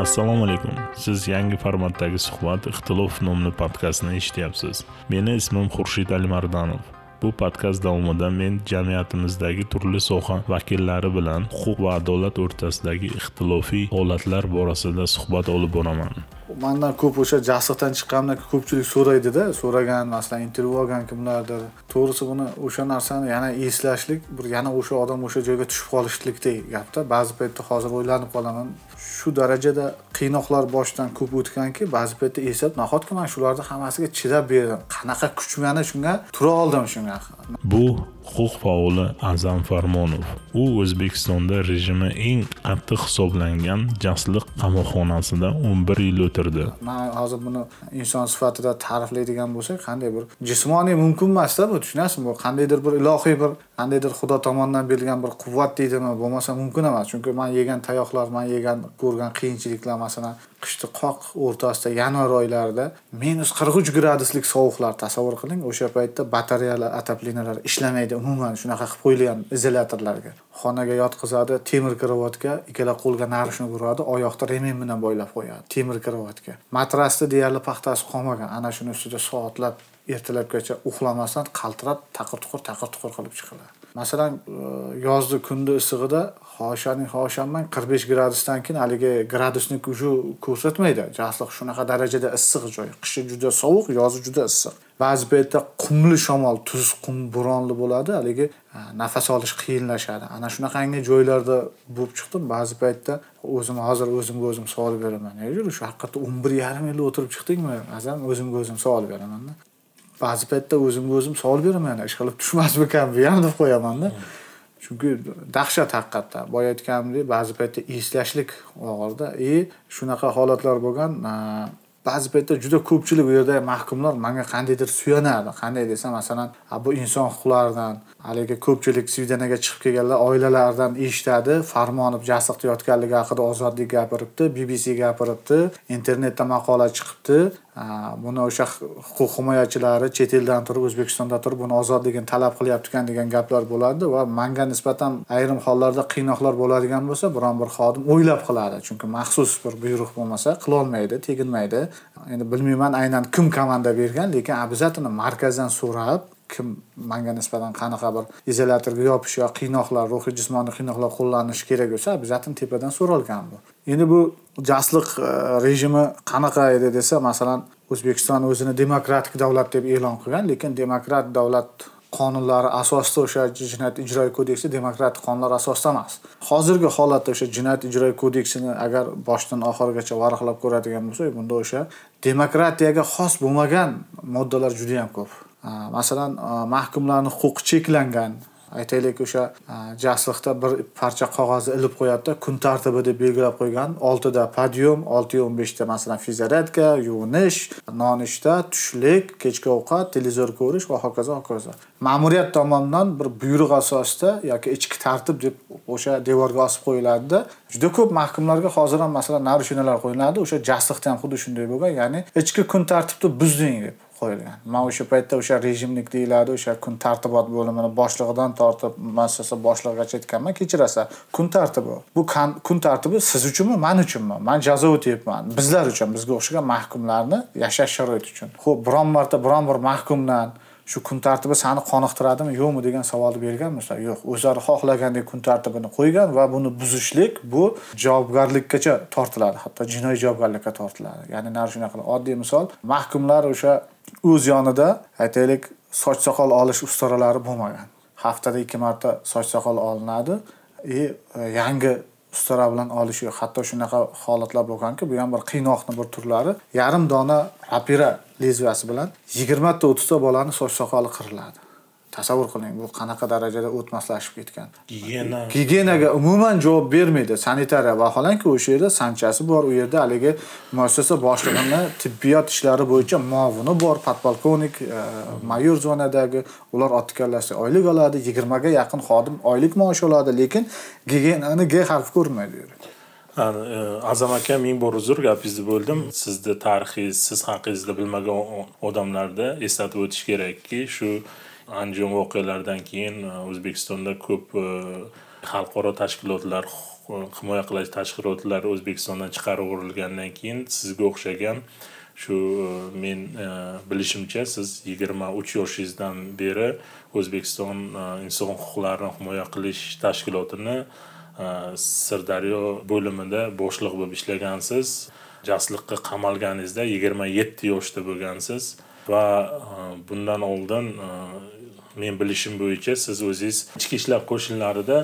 assalomu alaykum. Siz yangi formatdagi suhbat ixtilof nomli podkastni eshityapsiz. Meni ismim xurshid alimardanov bu podkast davomida men jamiyatimizdagi turli soha vakillari bilan huquq va adolat o'rtasidagi ixtilofiy holatlar borasida suhbat olib boraman. Mandan ko'p o'sha jasiqdan chiqqanimdan ko'pchilik so'raydida so'ragan masalan intervyu olgan kimlardir to'g'risi buni o'sha narsani yana eslashlik bir yana o'sha odam o'sha joyga tushib qolishlikdek gapda. Ba'zi paytda hozir o'ylanib qolaman. Shu darajada qiynoqlar boshidan ko'p o'tganki ba'zi paytda eslab nahotki man shularni hammasiga chidab berdim? Qanaqa kuchmani shunga tura oldim shunga? Bu huquq faoli azam farmonov. U o'zbekistonda rejimi eng qattiq hisoblangan jasliq qamoqxonasida o'n bir yil o'tirdi. Man hozir buni inson sifatida ta'riflaydigan bo'lsak qanday bir jismoniy mumkin emasda bu tushunasizmi? Bu qandaydir bir ilohiy bir qandaydir xudo tomonidan berilgan bir quvvat deydimi? Bo'lmasa mumkin emas. Chunki man yegan tayoqlar man yegan ko'rgan qiyinchiliklar masalan qishni qoq o'rtasida yanvar oylarida minus qirq uch graduslik sovuqlar tasavvur qiling. O'sha paytda batareyalar отоплениялар ishlamaydi. Umuman shunaqa qilib qo'yilgan izolyatorlarga. Xonaga yotqizadi temir karavotga ikkala qo'lga narishni uradi oyoqda remen bilan boylab qo'yadi temir karavotga matrasni deyarli paxtasi qolmagan. Ana shuni ustida soatlab ertalabgacha uxlamasdan qaltirab taqir tuqir taqir tuqir qilib chiqiladi. Masalan e, yozgi kunni issig'ida hoshaning hoshamang qirq besh gradusdan keyin haligi gradusni уже ko'rsatmaydi. Jasliq shunaqa darajada issiq joy qishi juda sovuq yozi juda issiq. Ba'zi paytda qumli shamol tuz qum bo'ronli bo'ladi haligi e, nafas olish qiyinlashadi. Ana shunaqangi joylarda bo'lib chiqdim. Ba'zi paytda o'zim hozir o'zimga o'zim savol beraman. Shu haqiqatda o'n bir yarim yil o'tirib chiqdingmi? Azam o'zimga o'zim savol beramanda. Ba'zi paytda o'zimga o'zim savol beraman ishqilib tushmasmikan bu ham deb qo'yamanda. Chunki dahshat haqiqatdan. Boya aytganimdek ba'zi paytda eslashlik og'irda. И shunaqa holatlar bo'lgan ba'zi paytda juda ko'pchilik u yerda mahkumlar manga qandaydir suyanadi. Qanday desa masalan bu inson huquqlaridan haligi ko'pchilik svidanaga chiqib kelganlar oilalaridan eshitadi farmonov jasiqda yotganligi haqida ozodlik gapiribdi bbc gapiribdi internetda maqola chiqibdi. Buni o'sha huquq himoyachilari chet eldan turib o'zbekistonda turib buni ozodligini talab qilyapti degan gaplar bo'ladi va manga nisbatan ayrim hollarda qiynoqlar bo'ladigan bo'lsa biron bir xodim o'ylab qiladi. Chunki maxsus bir buyruq bo'lmasa qilolmaydi teginmaydi. Endi bilmayman aynan kim komanda bergan lekin обязательно markazdan so'rab kim manga nisbatan qanaqa bir izolyatorga yopish yo qiynoqlar ruhiy jismoniy qiynoqlar qo'llanishi kerak bo'lsa обязательно tepadan so'ralgan bu. Endi bu jasliq e, rejimi qanaqa edi desa masalan o'zbekiston o'zini demokratik davlat deb e'lon qilgan lekin demokrat davlat qonunlari asosida o'sha jinoyat ijroiy kodeksi demokratik qonunlar asosida emas. Hozirgi holatda o'sha jinoyat ijroiy kodeksini agar boshdan oxirigacha varaqlab ko'radigan bo'lsak bunda o'sha demokratiyaga xos bo'lmagan moddalar juda yam ko'p. Э, masalan э, mahkumlarni huquqi cheklangan. Aytaylik o'sha э, jasliqda bir parcha qog'ozni ilib qo'yadida kun tartibi deb belgilab qo'ygan oltida podyum olti o'n beshda masalan fizaretka yuvinish nonushta tushlik kechki ovqat televizor ko'rish va hokazo hokazo. Ma'muriyat tomonidan bir buyruq asosida yoki ichki tartib deb o'sha devorga osib qo'yiladida juda ko'p mahkumlarga hozir ham masalan narushinyalar qo'yiladi. O'sha jasliqda ham xuddi shunday bo'lgan ya'ni ichki kun tartibni buzding deb. Qo'yilgan. Man o'sha paytda o'sha rejimnik deyiladi o'sha kun tartibot bo'limini boshlig'idan tortib muassasa boshlig'igacha aytganman kechirasiz kun tartibi bu kun tartibi siz uchunmi man uchunmi? Man jazo o'tayapman bizlar uchun bizga o'xshagan mahkumlarni yashash sharoiti uchun. Ho'p biron marta biron bir mahkumdan shu kun tartibi sani qoniqtiradimi yo'qmi degan savolni berganmisizlar? Yo'q o'zlari xohlagandek kun tartibini qo'ygan va buni buzishlik bu javobgarlikkacha tortiladi hatto jinoiy javobgarlikka tortiladi. Ya'ni shunaqa oddiy misol mahkumlar o'sha o'z yonida aytaylik soch soqol olish ustaralari bo'lmagan. Haftada ikki marta soch soqol olinadi и e, yangi ustara bilan olish yo'q hatto shunaqa holatlar bo'lganki bu ham bir qiynoqni bir turlari. Yarim dona rapira lezviyasi bilan yigirmata o'ttizta bolani soch soqoli qiriladi. Tasavvur qiling bu qanaqa darajada o'tmaslashib ketgan. Gigiyena. Gigiyenaga umuman javob bermaydi. Sanitariya vaholanki o'sha yerda sanchasi bor u yerda haligi muassasa boshlig'ini tibbiyot ishlari bo'yicha muovini bor podpolkovnik e, mayor zonadagi ular kallasi oylik oladi yigirmaga yaqin xodim oylik maosh oladi lekin gigiyenani g harfi ko'rinmaydi u yerda. E, azam aka ming bor uzr gapingizni bo'ldim. Sizni tarixingiz siz haqingizda bilmagan odamlarda eslatib o'tish kerakki shu andijon voqealaridan keyin e, o'zbekistonda ko'p e, xalqaro tashkilotlar himoya qilish tashkilotlari o'zbekistondan chiqarib yuborilgandan keyin sizga o'xshagan shu e, men bilishimcha siz yigirma uch yoshingizdan beri o'zbekiston inson huquqlarini himoya qilish tashkilotini sirdaryo bo'limida boshliq bo'lib ishlagansiz jasliqqa qamalganingizda yigirma yetti yoshda bo'lgansiz va bundan oldin men bilishim bo'yicha siz o'zingiz ichki ishlar qo'shinlarida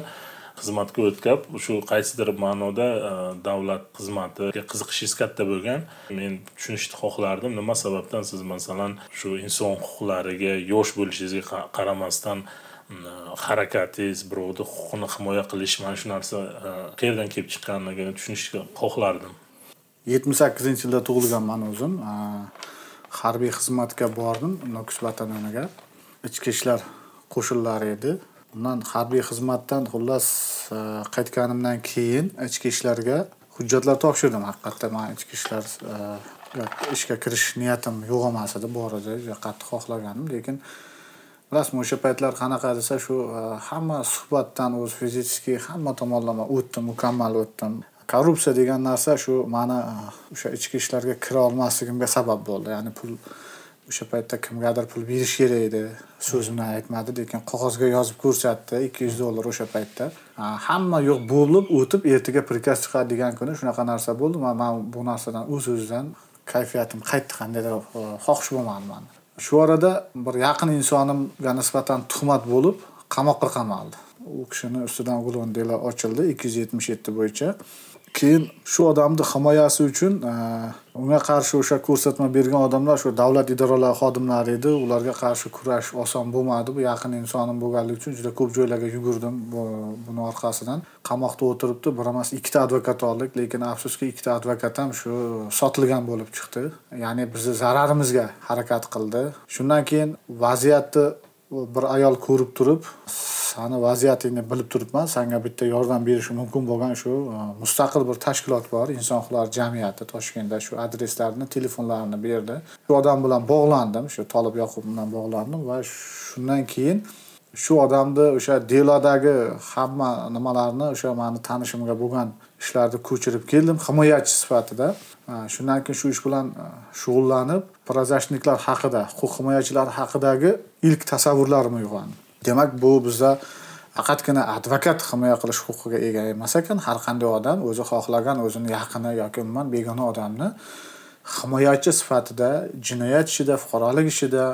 xizmatga o'tkab shu qaysidir ma'noda e, davlat xizmatiga qiziqishingiz katta bo'lgan. Men tushunishni xohlardim. Nima sababdan siz masalan shu inson huquqlariga yosh bo'lishingizga qaramasdan harakatingiz birovni huquqini himoya qilish mana shu narsa e, qayerdan kelib chiqqanligini tushunishga xohlardim. Yetmish sakkizinchi yilda tug'ilganman o'zim e, harbiy xizmatga bordim. Nukus vataniga ichki ishlar qo'shinlari edi. Undan harbiy xizmatdan xullas e, qaytganimdan keyin ichki ishlarga hujjatlar topshirdim. Haqiqatda man ichki ishlar e, ishga kirish niyatim yo'q emas edi. Bor edi qattiq xohlagandim. Lekin bilasizmi o'sha paytlar qanaqa desa shu e, hamma suhbatdan o'zi fizический hamma tomonlama o'tdim mukammal o'tdim. Korrupsiya degan narsa shu mani o'sha ichki ishlarga kira olmasligimga sabab bo'ldi. Ya'ni pul o'sha paytda kimgadir pul berish kerak edi so'z bilan aytmadi lekin qog'ozga yozib ko'rsatdi ikki yuz dollar o'sha paytda. Hamma yo'q bo'lib o'tib ertaga prikaz chiqadigan kuni shunaqa narsa bo'ldi. Man man bu narsadan o'z o'zidan kayfiyatim qaytdi qandaydir e, xohish bo'lmadi mani. Shu orada bir yaqin insonimga nisbatan tuhmat bo'lib qamoqqa qamaldi. U kishini ustidan uglon dela ochildi ikki yuz yetmish yetti bo'yicha. Keyin shu odamni himoyasi uchun e, unga qarshi o'sha ko'rsatma bergan odamlar shu davlat idoralari xodimlari edi. Ularga qarshi kurash oson bo'lmadi. Bu yaqin insonim bo'lganligi uchun juda ko'p joylarga yugurdim buni orqasidan. Qamoqda o'tiribdi bir emas ikkita advokat oldik lekin afsuski ikkita advokat ham shu sotilgan bo'lib chiqdi. Ya'ni bizni zararimizga harakat qildi. Shundan keyin vaziyatni bir ayol ko'rib turib sani vaziyatingni bilib turibman sanga bitta yordam berishi mumkin bo'lgan shu e, mustaqil bir tashkilot bor inson huquqlari jamiyati toshkentda shu adreslarini telefonlarini berdi. Shu odam bilan bog'landim shu tolib yoqub bilan bog'landim va shundan keyin shu odamni o'sha delodagi hamma nimalarni o'sha mani tanishimga bo'lgan ishlarni ko'chirib keldim. Himoyachi sifatida. Shundan keyin shu ish bilan shug'ullanib prozashniklar haqida huquq himoyachilari haqidagi ilk tasavvurlarim uyg'ondi demak bu bizda faqatgina advokat himoya qilish huquqiga ega emas ekan. Har qanday odam o'zi xohlagan o'zini yaqini yoki umuman begona odamni himoyachi sifatida jinoyat ishida fuqarolik ishida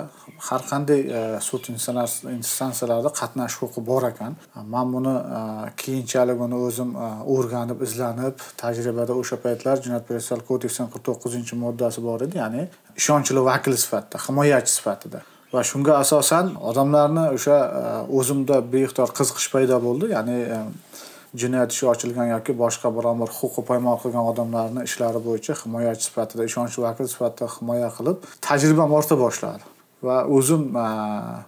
har qanday e, sud instansiyalarida qatnashish huquqi bor ekan. Man buni e, keyinchalik uni o'zim e, o'rganib izlanib tajribada o'sha paytlar jinoyat protsessual kodeksining qirq to'qqizinchi moddasi bor edi ya'ni ishonchli vakil sifatida himoyachi sifatida. Va shunga asosan odamlarni o'sha o'zimda beixtiyor qiziqish paydo bo'ldi ya'ni jinoyat ishi ochilgan yoki boshqa biron bir huquqi poymol qilgan odamlarni ishlari bo'yicha himoyachi sifatida ishonchli vakil sifatida himoya qilib tajribam orta boshladi. Va o'zim e,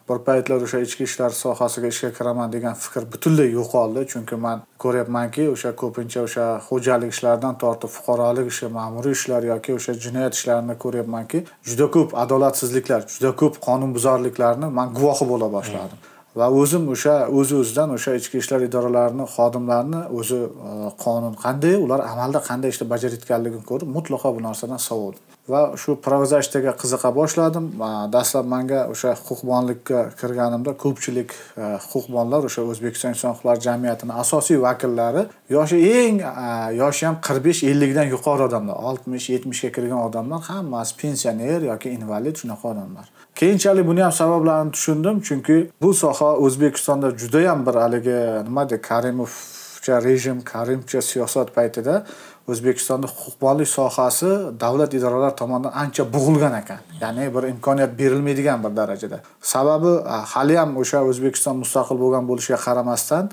bir paytlar o'sha ichki ishlar sohasiga ishga kiraman degan fikr butunlay yo'qoldi. Chunki man ko'ryapmanki o'sha ko'pincha o'sha xo'jalik ishlaridan tortib fuqarolik ishi ma'muriy ishlar yoki o'sha jinoyat ishlarini ko'ryapmanki juda ko'p adolatsizliklar juda ko'p qonunbuzarliklarni man guvohi bo'la boshladim. Va o'zim o'sha o'z o'zidan o'sha ichki ishlar idoralarini xodimlarini o'zi e, qonun qanday ular amalda qanday ishni bajarayotganligini ko'rib mutlaqo bu narsadan sovidim va shu prozashtaga qiziqa boshladim. Dastlab manga o'sha huquqbonlikka kirganimda ko'pchilik e, huquqbonlar o'sha o'zbekiston inson huquqlari jamiyatini asosiy vakillari yoshi eng e, yoshi ham qirq besh ellikdan yuqori odamlar oltmish yetmishga kirgan odamlar hammasi pensioner yoki invalid shunaqa odamlar. Keyinchalik buni ham sabablarini tushundim chunki bu soha o'zbekistonda judayam bir haligi nima deydi karimovcha rejim karimcha siyosat paytida o'zbekistonda huquqbonlik sohasi davlat idoralari tomonidan ancha bug'ilgan ekan. Ya'ni bir imkoniyat berilmaydigan bir darajada. Sababi haliyam o'sha o'zbekiston mustaqil bo'lgan bo'lishiga qaramasdan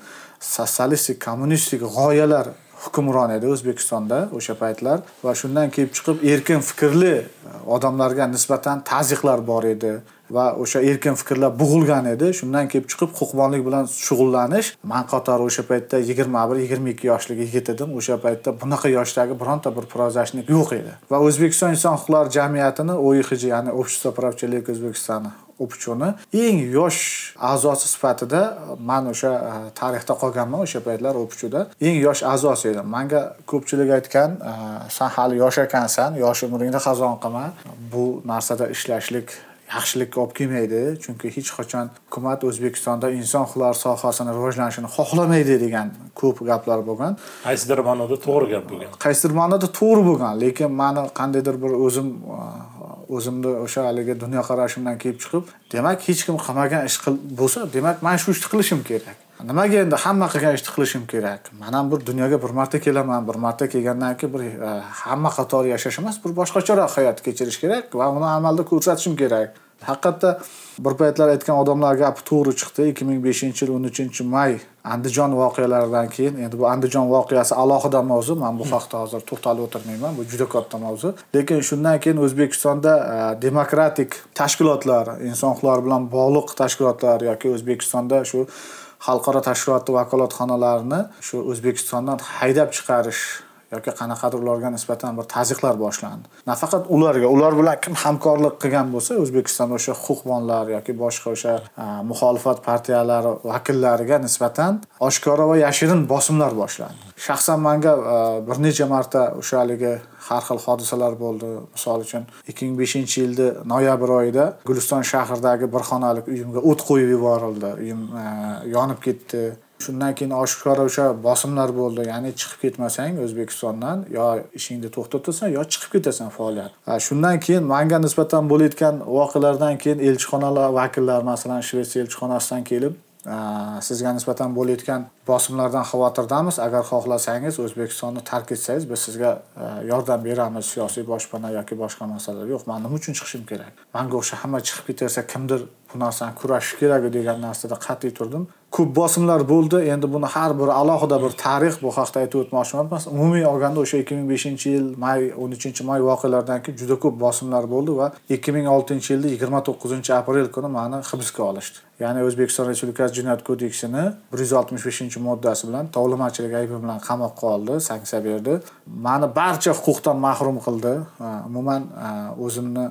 sotsialistik kommunistik g'oyalar hukmron edi o'zbekistonda o'sha paytlar. Va shundan kelib chiqib erkin fikrli odamlarga nisbatan tazyiqlar bor edi. Va o'sha erkin fikrlar bug'ilgan edi. Shundan kelib chiqib huquqbonlik bilan shug'ullanish. Man qatori o'sha paytda yigirma bir yigirma ikki yoshlik yigit edim. O'sha paytda bunaqa yoshdagi bironta bir prozashnik yo'q edi. Va o'zbekiston inson huquqlari jamiyatini oixj ya'ni общество прав человека o'zbekistoni o'pichuni eng yosh a'zosi sifatida man o'sha e, tarixda qolganman. O'sha paytlar o'pichuda eng yosh a'zosi edim. Manga ko'pchilik aytgan e, san hali yosh ekansan yosh umringni qazon qilma. Bu narsada ishlashlik yaxshilikka olib kelmaydi chunki hech qachon hukumat o'zbekistonda inson huquqlari sohasini rivojlanishini xohlamaydi degan ko'p gaplar bo'lgan. Qaysidir ma'noda to'g'ri gap bo'lgan. Qaysidir ma'noda to'g'ri bo'lgan lekin mani qandaydir bir o'zim o'zimni o'sha haligi dunyoqarashimdan kelib chiqib demak hech kim qilmagan ish bo'lsa demak man shu ishni qilishim kerak nimaga endi hamma qilgan ishni qilishim kerak? Man ham bir dunyoga bir marta kelaman bir marta kelgandan keyin bir e, hamma qatori yashash emas bir boshqacharoq hayot kechirish kerak va uni amalda ko'rsatishim kerak. Haqiqatda bir paytlar aytgan odamlar gapi to'g'ri chiqdi. ikki ming beshinchi yil o'n uchinchi may andijon voqealaridan keyin endi bu andijon voqeasi alohida mavzu. Man bu haqda hozir to'xtalib o'tirmayman bu juda katta mavzu. Lekin shundan keyin o'zbekistonda e, demokratik tashkilotlar inson huquqlari bilan bog'liq tashkilotlar yoki o'zbekistonda shu xalqaro tashkilot vakolatxonalarini shu o'zbekistondan haydab chiqarish yoki qanaqadir ularga nisbatan bir tazyiqlar boshlandi. Nafaqat ularga ular bilan kim hamkorlik qilgan bo'lsa o'zbekistonda o'sha huquqbonlar yoki boshqa o'sha e, muxolifat partiyalari vakillariga nisbatan oshkora va yashirin bosimlar boshlandi. Shaxsan manga e, bir necha marta o'sha haligi har xil hodisalar bo'ldi. Misol uchun ikki ming beshinchi yilda noyabr oyida guliston shahridagi bir xonalik uyimga o't qo'yib yuborildi. Uyim e, yonib ketdi. Shundan keyin oshkora o'sha bosimlar bo'ldi. Ya'ni chiqib ketmasang o'zbekistondan yo ishingni to'xtatasan yo chiqib ketasan faoliyat. Shundan keyin manga nisbatan bo'layotgan voqealardan keyin elchixonalar vakillari masalan shvetsiya elchixonasidan kelib sizga nisbatan bo'layotgan bosimlardan xavotirdamiz agar xohlasangiz o'zbekistonni tark etsangiz biz sizga yordam beramiz. Siyosiy boshpana yoki boshqa masalalar yo'q. Man nima uchun chiqishim kerak? Manga o'sha hamma chiqib ketaversa kimdir bu narsani kurashish kerak degan narsada qat'iy turdim. Ko'p bosimlar bo'ldi. Endi buni har bir alohida bir tarix bu haqda aytib o'tmoqchi emas umumiy olganda o'sha ikki ming beshinchi yil may o'n uchinchi may voqealaridan keyin juda ko'p bosimlar bo'ldi va ikki ming oltinchi yilda yigirma to'qqizinchi aprel kuni mani hibsga olishdi. Ya'ni o'zbekiston respublikasi jinoyat kodeksini bir yuz oltmish beshinchi moddasi bilan tovlamachilik aybi bilan qamoqqa oldi sanksiya berdi. Mani barcha huquqdan mahrum qildi. Umuman o'zimni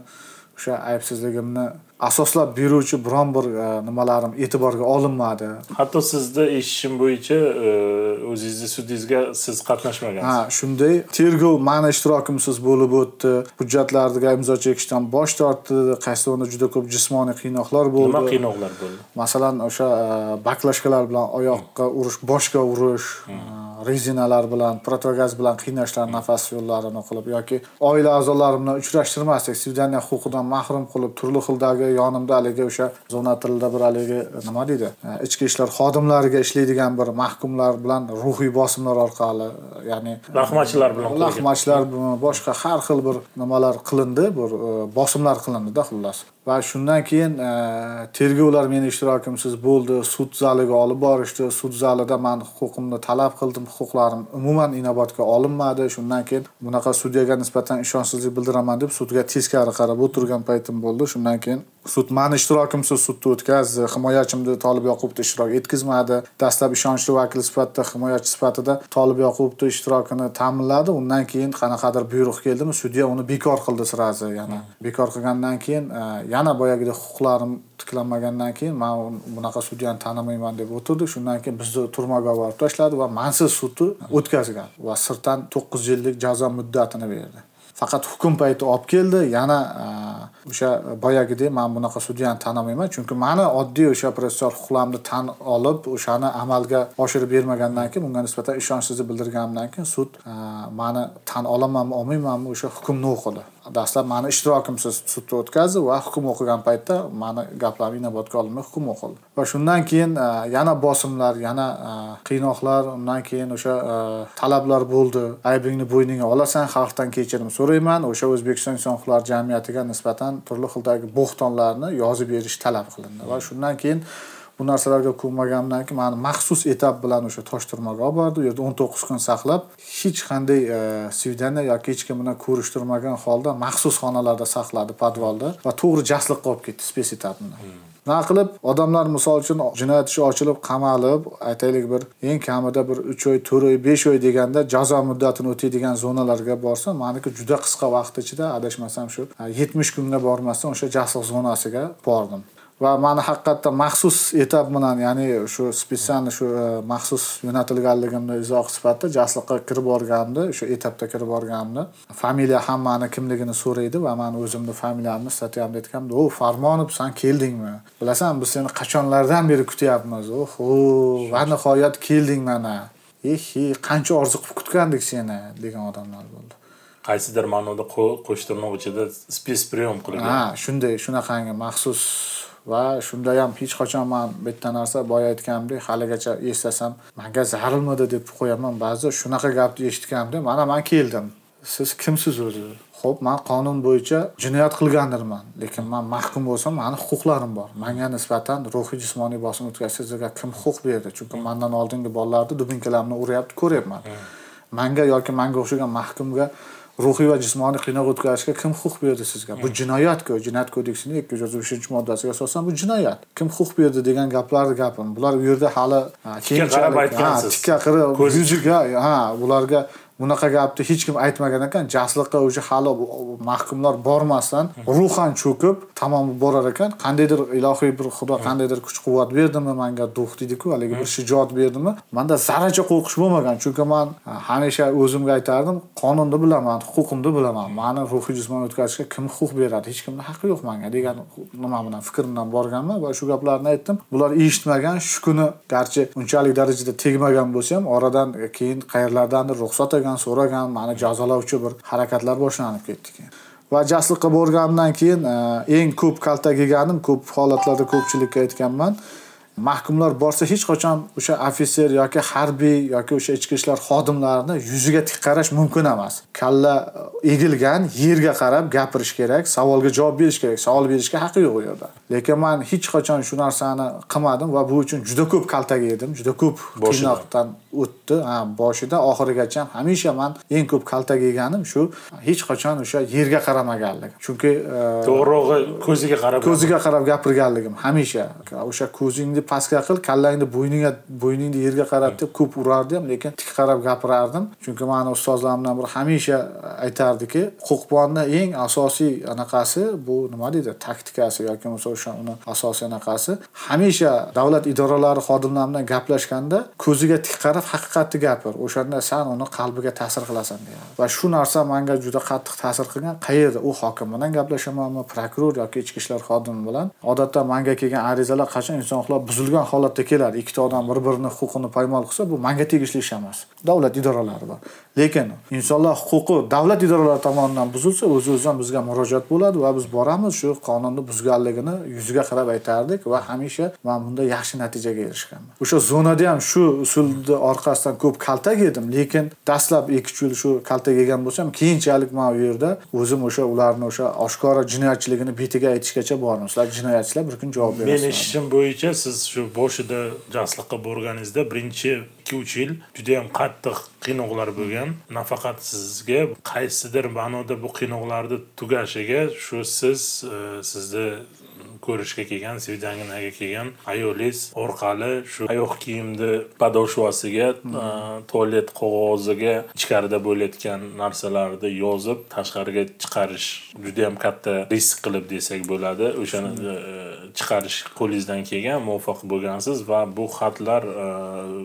o'sha aybsizligimni asoslab beruvchi biron bir e, nimalarim e'tiborga olinmadi. Hatto sizni eshitishim bo'yicha e, o'zingizni sudingizga siz qatnashmagansiz. Ha shunday. Tergov mani ishtirokimsiz bo'lib o'tdi. Hujjatlarga imzo chekishdan bosh tortdi. Qaysidir juda ko'p jismoniy qiynoqlar bo'ldi. Nima qiynoqlar bo'ldi? Masalan o'sha e, baklashkalar bilan oyoqqa urish boshga urish rezinalar bilan protogaz bilan qiynashlar nafas yo'llarini qilib yoki oila a'zolarim uchrashtirmaslik svidaniya huquqidan mahrum qilib turli xildagi yonimda haligi o'sha zona tilida bir haligi nima deydi ichki ishlar xodimlariga ishlaydigan bir mahkumlar bilan ruhiy bosimlar orqali ya'ni laqmachilar bilan laqmachilar boshqa har xil bir nimalar qilindi bir e, bosimlar qilindida xullas va shundan keyin e, tergovlar meni ishtirokimsiz bo'ldi sud zaliga olib borishdi. Sud zalida man huquqimni talab qildim huquqlarim umuman inobatga olinmadi. Shundan keyin bunaqa sudyaga nisbatan ishonchsizlik bildiraman deb sudga teskari qarab o'tirgan paytim bo'ldi. Shundan keyin sud mani ishtirokimsiz sudni o'tkazdi. Himoyachimni tolib yoqubovda ishtirok etkazmadi dastlab ishonchli vakil sifatida himoyachi sifatida tolib yoqubovni ishtirokini ta'minladi. Undan keyin qanaqadir buyruq keldimi sudya uni bekor qildi srazi yana bekor qilgandan keyin e, yana boyagidek huquqlarim tiklanmagandan keyin man bunaqa sudyani tanimayman deb o'tirdi shundan keyin bizni turmaga borib tashladi va mansiz sudni o'tkazgan va sirtdan to'qqiz yillik jazo muddatini berdi. Faqat hukm payti olib keldi. Yana e, o'sha boyagidek man bunaqa sudyani tanimayman. Chunki mani oddiy o'sha protsessual huquqlarimni tan olib o'shani amalga oshirib bermagandan keyin unga nisbatan ishonchsizlik bildirganimdan keyin sud e, mani tan olamanmi olmaymanmi o'sha hukmni o'qidi dastlab mani ishtirokimsiz sudda o'tkazdi va hukm o'qigan paytda mani gaplarim inobatga olinmay hukm o'qildi. Va shundan keyin e, yana bosimlar yana e, qiynoqlar undan keyin o'sha e, talablar bo'ldi. Aybingni bo'yningga olasan xalqdan kechirim so'rayman. O'sha o'zbekiston inson huquqlari jamiyatiga nisbatan turli xildagi bo'xtonlarni yozib berish talab qilindi. Va shundan keyin bu narsalarga ko'nmaganimdan keyin mani maxsus etap bilan o'sha toshturmaga olib bordi. U yerda o'n to'qqiz kun saqlab hech qanday e, yoki hech kim bilan ko'rishtirmagan holda maxsus xonalarda saqladi podvalda va to'g'ri jasliqqa olib ketdi spes etap bilan nima qilib odamlar misol uchun jinoyat ishi ochilib qamalib aytaylik bir eng kamida bir uch oy to'rt oy besh oy deganda jazo muddatini o'taydigan zonalarga borsa maniki juda qisqa vaqt ichida adashmasam shu yetmish kunga bormasdan o'sha jasliq zonasiga bordim va mani haqiqatdan maxsus etap bilan ya'ni shu специально shu e, maxsus yo'natilganligimni izohi sifatida jasliqqa kirib borganimda o'sha etapda kirib borganimda familiya ham mani kimligini so'raydi va mani o'zimni familiyamni statyamda aytganimda o farmonov san keldingmi? Bilasan biz seni qachonlardan beri kutyapmiz? Oho va nihoyat kelding mana. Ehi qancha orzu qilib kutgandik seni degan odamlar bo'ldi. Qaysidir ma'noda qo'sh tirnoq ichida spes прием qilgan. Ha shunday shunaqangi maxsus va shunda ham hech qachon man bitta narsa boya aytganimdek haligacha eslasam manga zarulmidi deb qo'yaman. Ba'zida shunaqa gapni eshitganimda mana man keldim. Siz kimsiz o'zi? Ho'p man qonun bo'yicha jinoyat qilgandirman. Lekin man mahkum bo'lsam mani huquqlarim bor. Manga nisbatan ruhiy jismoniy bosim o'tkazishga kim huquq berdi? Chunki mandan oldingi bolalarni dubinkalamni uryapti ko'ryapman. Manga yoki manga o'xshagan mahkumga ruhiy va jismoniy qiynoq o'tkazishga kim huquq berdi sizga? Bu jinoyatku jinoyat kodeksining ikki yuz o'ttiz beshinchi moddasiga asosan bu jinoyat. Kim huquq berdi degan gaplarni gapim. Bular u yerda hali keyinchalik aytgansiz. tikka qirib yuziga ha bularga bunaqa gapni hech kim aytmagan ekan. Jasliqqa o'sha hali mahkumlar bormasdan ruhan cho'kib tamom borar ekan. Qandaydir ilohiy bir xudo qandaydir kuch quvvat berdimi manga duh deydiku haligi bir shijoat berdimi? Manda zarracha qo'rqish bo'lmagan chunki man hamisha o'zimga aytardim qonunni bilaman huquqimni bilaman. Mani ruhiy jismoniy o'tkazishga kim huquq beradi? Hech kimni haqqi yo'q manga degan nima bilan fikr bilan borganman va shu gaplarni aytdim. Bular eshitmagan shu kuni garchi unchalik darajada tegmagan bo'lsa ham oradan keyin qayerlardandir ruxsat olgan so'ragan mani jazolovchi bir harakatlar boshlanib ketdi keyin. Va jasliqqa borganimdan keyin e, eng ko'p kaltak yeganim ko'p holatlarda ko'pchilikka aytganman mahkumlar borsa hech qachon o'sha ofitser yoki harbiy yoki o'sha ichki ishlar xodimlarini yuziga tik qarash mumkin emas. Kalla egilgan yerga qarab gapirish kerak savolga javob berish kerak. Savol berishga haqqi yo'q u yerda. Lekin man hech qachon shu narsani qilmadim va bu uchun juda ko'p kaltak yedim juda ko'p qiynoqdan o'tdi. Ha boshida oxirigacha hamisha man eng ko'p kaltak yeganim shu hech qachon o'sha yerga qaramaganligim. Chunki e, to'g'rirog'i ko'ziga qarab ko'ziga qarab gapirganligim hamisha. O'sha ko'zingni pastga qil kallangni bo'yningga bo'yningni yerga qarab deb ko'p urardim lekin tik qarab gapirardim. Chunki mani ustozlarimdan biri hamisha aytardiki qo'qbonni eng asosiy anaqasi bu nima deydi taktikasi yoki bo'lmasa o'sha uni asosiy anaqasi. Hamisha davlat idoralari xodimlari bilan gaplashganda ko'ziga tik qarab haqiqatni gapir o'shanda san uni qalbiga ta'sir qilasan deyadi va shu narsa manga juda qattiq ta'sir qilgan qayerda? U hokim bilan gaplashamanmi prokuror yoki ichki ishlar xodimi bilan? Odatda manga kelgan arizalar qachon inson huquqlar buzilgan holatda keladi ikkita odam bir birini huquqini poymol qilsa bu manga tegishli ish emas. Davlat idoralari bor. Lekin insonlar huquqi davlat idoralari tomonidan buzilsa o'z o'zidan bizga murojaat bo'ladi va biz boramiz shu qonunni buzganligini yuziga qarab aytardik va hamisha man bunda yaxshi natijaga erishganman o'sha zonada ham shu usulni orqasidan ko'p kaltak yedim lekin dastlab ikki uch yil shu kaltak yegan bo'lsam keyinchalik man u yerda o'zim o'sha ularni o'sha oshkora jinoyatchiligini betiga aytishgacha bordim. Sizlar jinoyatchilar bir kun javob berasiz meni eshitishim bo'yicha siz shu boshida jasliqqa borganingizda birinchi ikki uch yil judayam qattiq qiynoqlar bo'lgan. Nafaqat sizga qaysidir ma'noda bu qiynoqlarni tugashiga shu siz e, sizni ko'rishga kelgan свиданиyaga kelgan ayolingiz orqali shu oyoq kiyimni подошвasiga hmm. tualet qog'oziga ichkarida bo'layotgan narsalarni yozib tashqariga chiqarish judayam katta risk qilib desak bo'ladi o'shani hmm. e, chiqarish qo'lingizdan kelgan muvaffaq bo'lgansiz va bu xatlar e,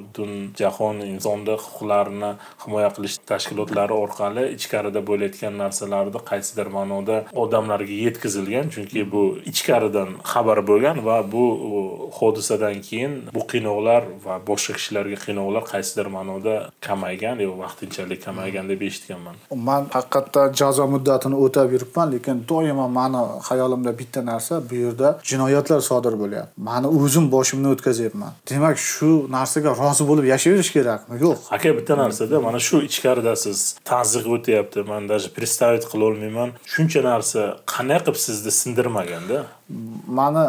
butun jahon insonni huquqlarini himoya qilish tashkilotlari orqali ichkarida bo'layotgan narsalarni qaysidir ma'noda odamlarga yetkazilgan chunki bu ichkaridan hodisadan xabar bo'lgan va bu hodisadan keyin bu qiynoqlar va boshqa kishilarga qiynoqlar qaysidir ma'noda kamaygan yo vaqtinchalik kamaygan deb eshitganman. Man haqiqatdan jazo muddatini o'tab yuribman lekin doimo mani xayolimda bitta narsa bu yerda jinoyatlar sodir bo'lyapti. Mani o'zim boshimdan o'tkazyapman demak shu narsaga rozi bo'lib yashayverish kerakmi? Yo'q. Aka bitta narsada mana shu ichkarida siz tazyiq o'tyapti man даже представить qilolmayman shuncha narsa qanday qilib sizni sindirmaganda mani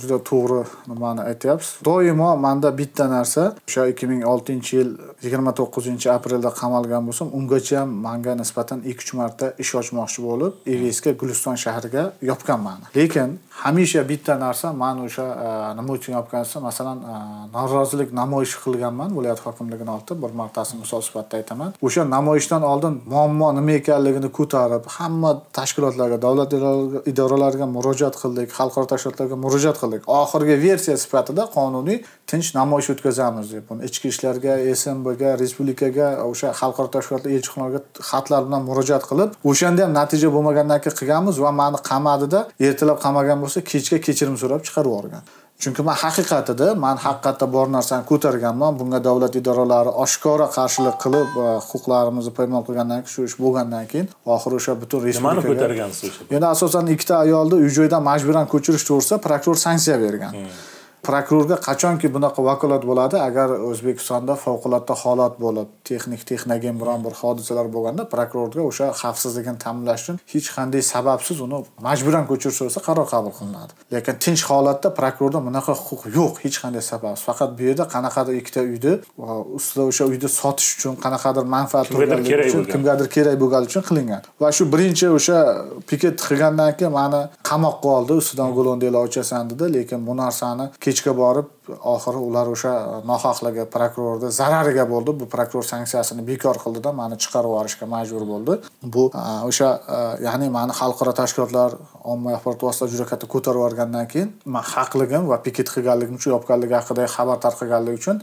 juda to'g'ri nimani aytyapsiz. Doimo manda bitta narsa o'sha ikki ming oltinchi yil yigirma to'qqizinchi aprelda qamalgan bo'lsam ungacha ham manga nisbatan ikki uch marta ish ochmoqchi bo'lib evsga guliston shahriga yopgan mani. Lekin hamisha bitta narsa man o'sha e, nima uchun yopgan desa masalan e, norozilik namoyishi qilganman viloyat hokimligini oldida bir martasini misol sifatida aytaman. O'sha namoyishdan oldin muammo nima ekanligini ko'tarib hamma tashkilotlarga davlat idoralariga murojaat qildik qildik xalqaro tashkilotlarga murojaat qildik. Oxirgi versiya sifatida qonuniy tinch namoyish o'tkazamiz deb. Buni ichki ishlarga smbga respublikaga o'sha xalqaro tashkilotlar elchixonalarga xatlar bilan murojaat qilib o'shanda ham natija bo'lmagandan keyin qilganmiz va mani qamadida ertalab qamagan bo'lsa kechga kechirim so'rab chiqarib yuborgan. Chunki man haqiqatida man haqiqatda bor narsani ko'targanman. Bunga davlat idoralari oshkora qarshilik qilib huquqlarimizni poymol qilgandan keyin shu ish bo'lgandan keyin oxiri o'sha butun nimani ko'targansiz o'sha? Endi asosan ikkita ayolni uy joydan majburan ko'chirish to'g'risida prokuror sanksiya bergan. Hmm. Prokurorga qachonki bunaqa vakolat bo'ladi agar o'zbekistonda favqulodda holat bo'lib texnik texnogen biron bir hodisalar bo'lganda prokurorga o'sha xavfsizligini ta'minlash uchun hech qanday sababsiz uni majburan ko'chirish bo'lsa qaror qabul qilinadi. Lekin tinch holatda prokurorda bunaqa huquq yo'q hech qanday sababsiz. Faqat bu yerda qanaqadir ikkita uyni ustida o'sha uyni sotish uchun qanaqadir manfaat uchun kimgadir kerak bo'lgani uchun qilingan. Va shu birinchi o'sha piket qilgandan keyin mani qamoqqa oldi ustidan golondiylar ochasan dedi. Lekin bu narsani kechga borib oxiri ular o'sha nohaqligi prokurorni zarariga bo'ldi. Bu prokuror sanksiyasini bekor qildida mani chiqarib yuborishga majbur bo'ldi. Bu e, o'sha e, ya'ni mani xalqaro tashkilotlar ommaviy axborot vositalari juda katta ko'tarib yuborgandan keyin man haqligim va piket qilganligim uchun yopganligi haqida xabar tarqaganligi uchun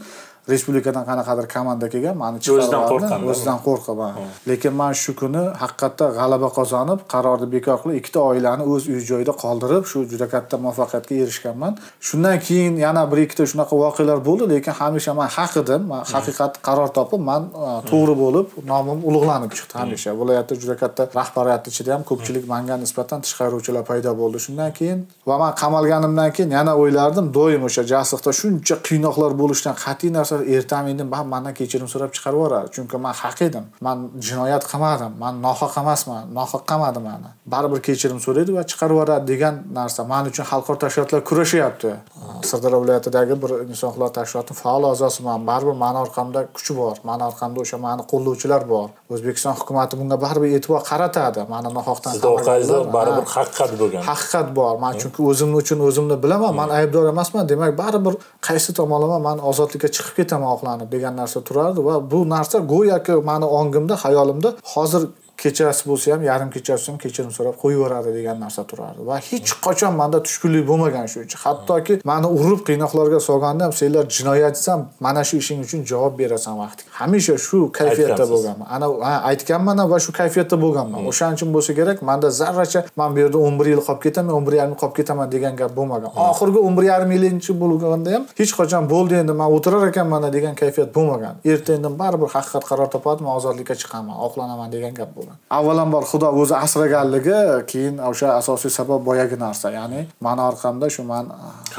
respublikadan qanaqadir komanda kelgan mani o'zidan qo'rqqan o'zidan qo'rqaman lekin man shu kuni haqiqatda g'alaba qozonib qarorni bekor qilib ikkita oilani o'z uy joyida qoldirib shu juda katta muvaffaqiyatga erishganman. Shundan keyin yana bir ikkita shunaqa voqealar bo'ldi lekin hamisha man haq edim. Man haqiqat qaror topib man to'g'ri bo'lib nomim ulug'lanib chiqdi hamisha. Viloyatda juda katta rahbariyatni ichida ham ko'pchilik manga nisbatan tish qayrovchilar paydo bo'ldi. Shundan keyin va man qamalganimdan keyin yana o'ylardim doim o'sha jasiqda shuncha qiynoqlar bo'lishidan qat'iy narsa ertami indin baribir mandan kechirim so'rab chiqarib yuboradi chunki man haq edim. Man jinoyat qilmadim man nohaq emasman nohaq qilmadi mani. Baribir kechirim so'raydi va chiqarib yuboradi degan narsa man uchun xalqaro tashkilotlar kurashyapti. Sirdaryo viloyatidagi bir inson huquqlari tashkilotini faol a'zosiman baribir mani orqamda kuch bor. Mani orqamda o'sha mani qo'llovchilar bor. O'zbekiston hukumati bunga baribir e'tibor qaratadi. Mani nohaqdan sizni orqangizda baribir haqiqat bo'lgan. Haqiqat bor. Man chunki o'zimni uchun o'zimni bilaman. Man aybdor emasman. Demak baribir qaysi tomonlama man ozodlikka chiqib betamoqlanib degan narsa turardi va bu narsa go'yoki mani ongimda xayolimda hozir kechasi bo'lsa ham yarim kechasi ham kechirim so'rab qo'yib yuboradi degan narsa turardi. Va hech qachon manda tushkunlik bo'lmagan shu ichi hattoki mani urib qiynoqlarga solganda ham senlar jinoyatchisan mana shu ishing uchun javob berasan vaqtiga hamisha shu kayfiyatda bo'lganman. Ana aytganman va shu kayfiyatda bo'lganman. Hmm. o'shaning uchun bo'lsa kerak manda zarracha man bu yerda o'n bir yil qolib ketaman o'n bir yarim yil qolib ketaman degan gap bo'lmagan. Hmm. oxirgi o'n bir yarim yilinchi bo'lganda ham hech qachon bo'ldi endi man o'tirar ekanman degan kayfiyat bo'lmagan. Erta indin baribir haqiqat qaror topadi man ozodlikka chiqaman oqlanaman degan gap bo'lgan bo'lgan avvalambor xudo o'zi asraganligi keyin o'sha asosiy sabab boyagi narsa. Ya'ni mani orqamda shu man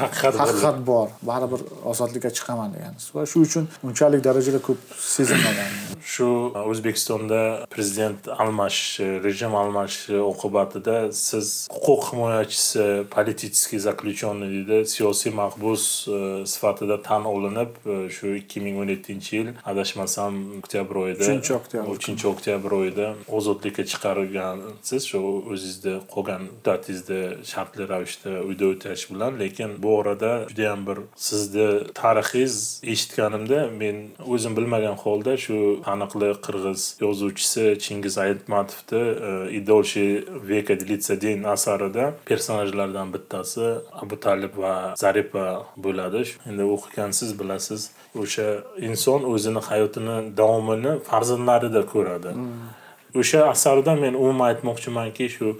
haqiqat haqiqat bor. Baribir ozodlikka chiqaman degan va shu uchun unchalik darajada ko'p sezilmagan. Shu o'zbekistonda prezident almashishi rejim almashishi oqibatida siz huquq himoyachisi политический заключенный deydi siyosiy mahbus e, sifatida tan olinib e, shu ikki ming o'n yettinchi yil adashmasam oktyabr oyida uchinchi oktyabr. Uchinchi oktyabr oyida ozodlikka chiqargansiz shu o'zizni qolgan muddatingizni shartli ravishda uyda o'tash bilan. Lekin bu orada judayam bir sizni tarixingiz eshitganimda men o'zim bilmagan holda shu taniqli qirg'iz yozuvchisi chingiz aytmatovni и дольше века длится день asarida personajlardan bittasi abu talib va zaripa bo'ladi. Endi o'qigansiz bilasiz o'sha inson o'zini hayotini davomini farzandlarida ko'radi. Mm. O'sha asarda men umuman aytmoqchimanki shu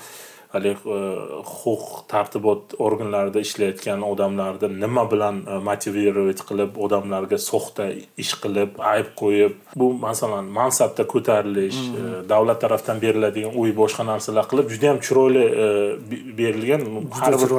haligi e, huquq tartibot organlarida ishlayotgan odamlarni nima bilan e, motivirovat qilib odamlarga soxta ish qilib ayb qo'yib bu masalan mansabda ko'tarilish e, hmm. davlat tarafdan beriladigan uy boshqa narsalar qilib juda yam chiroyli berilgan har bir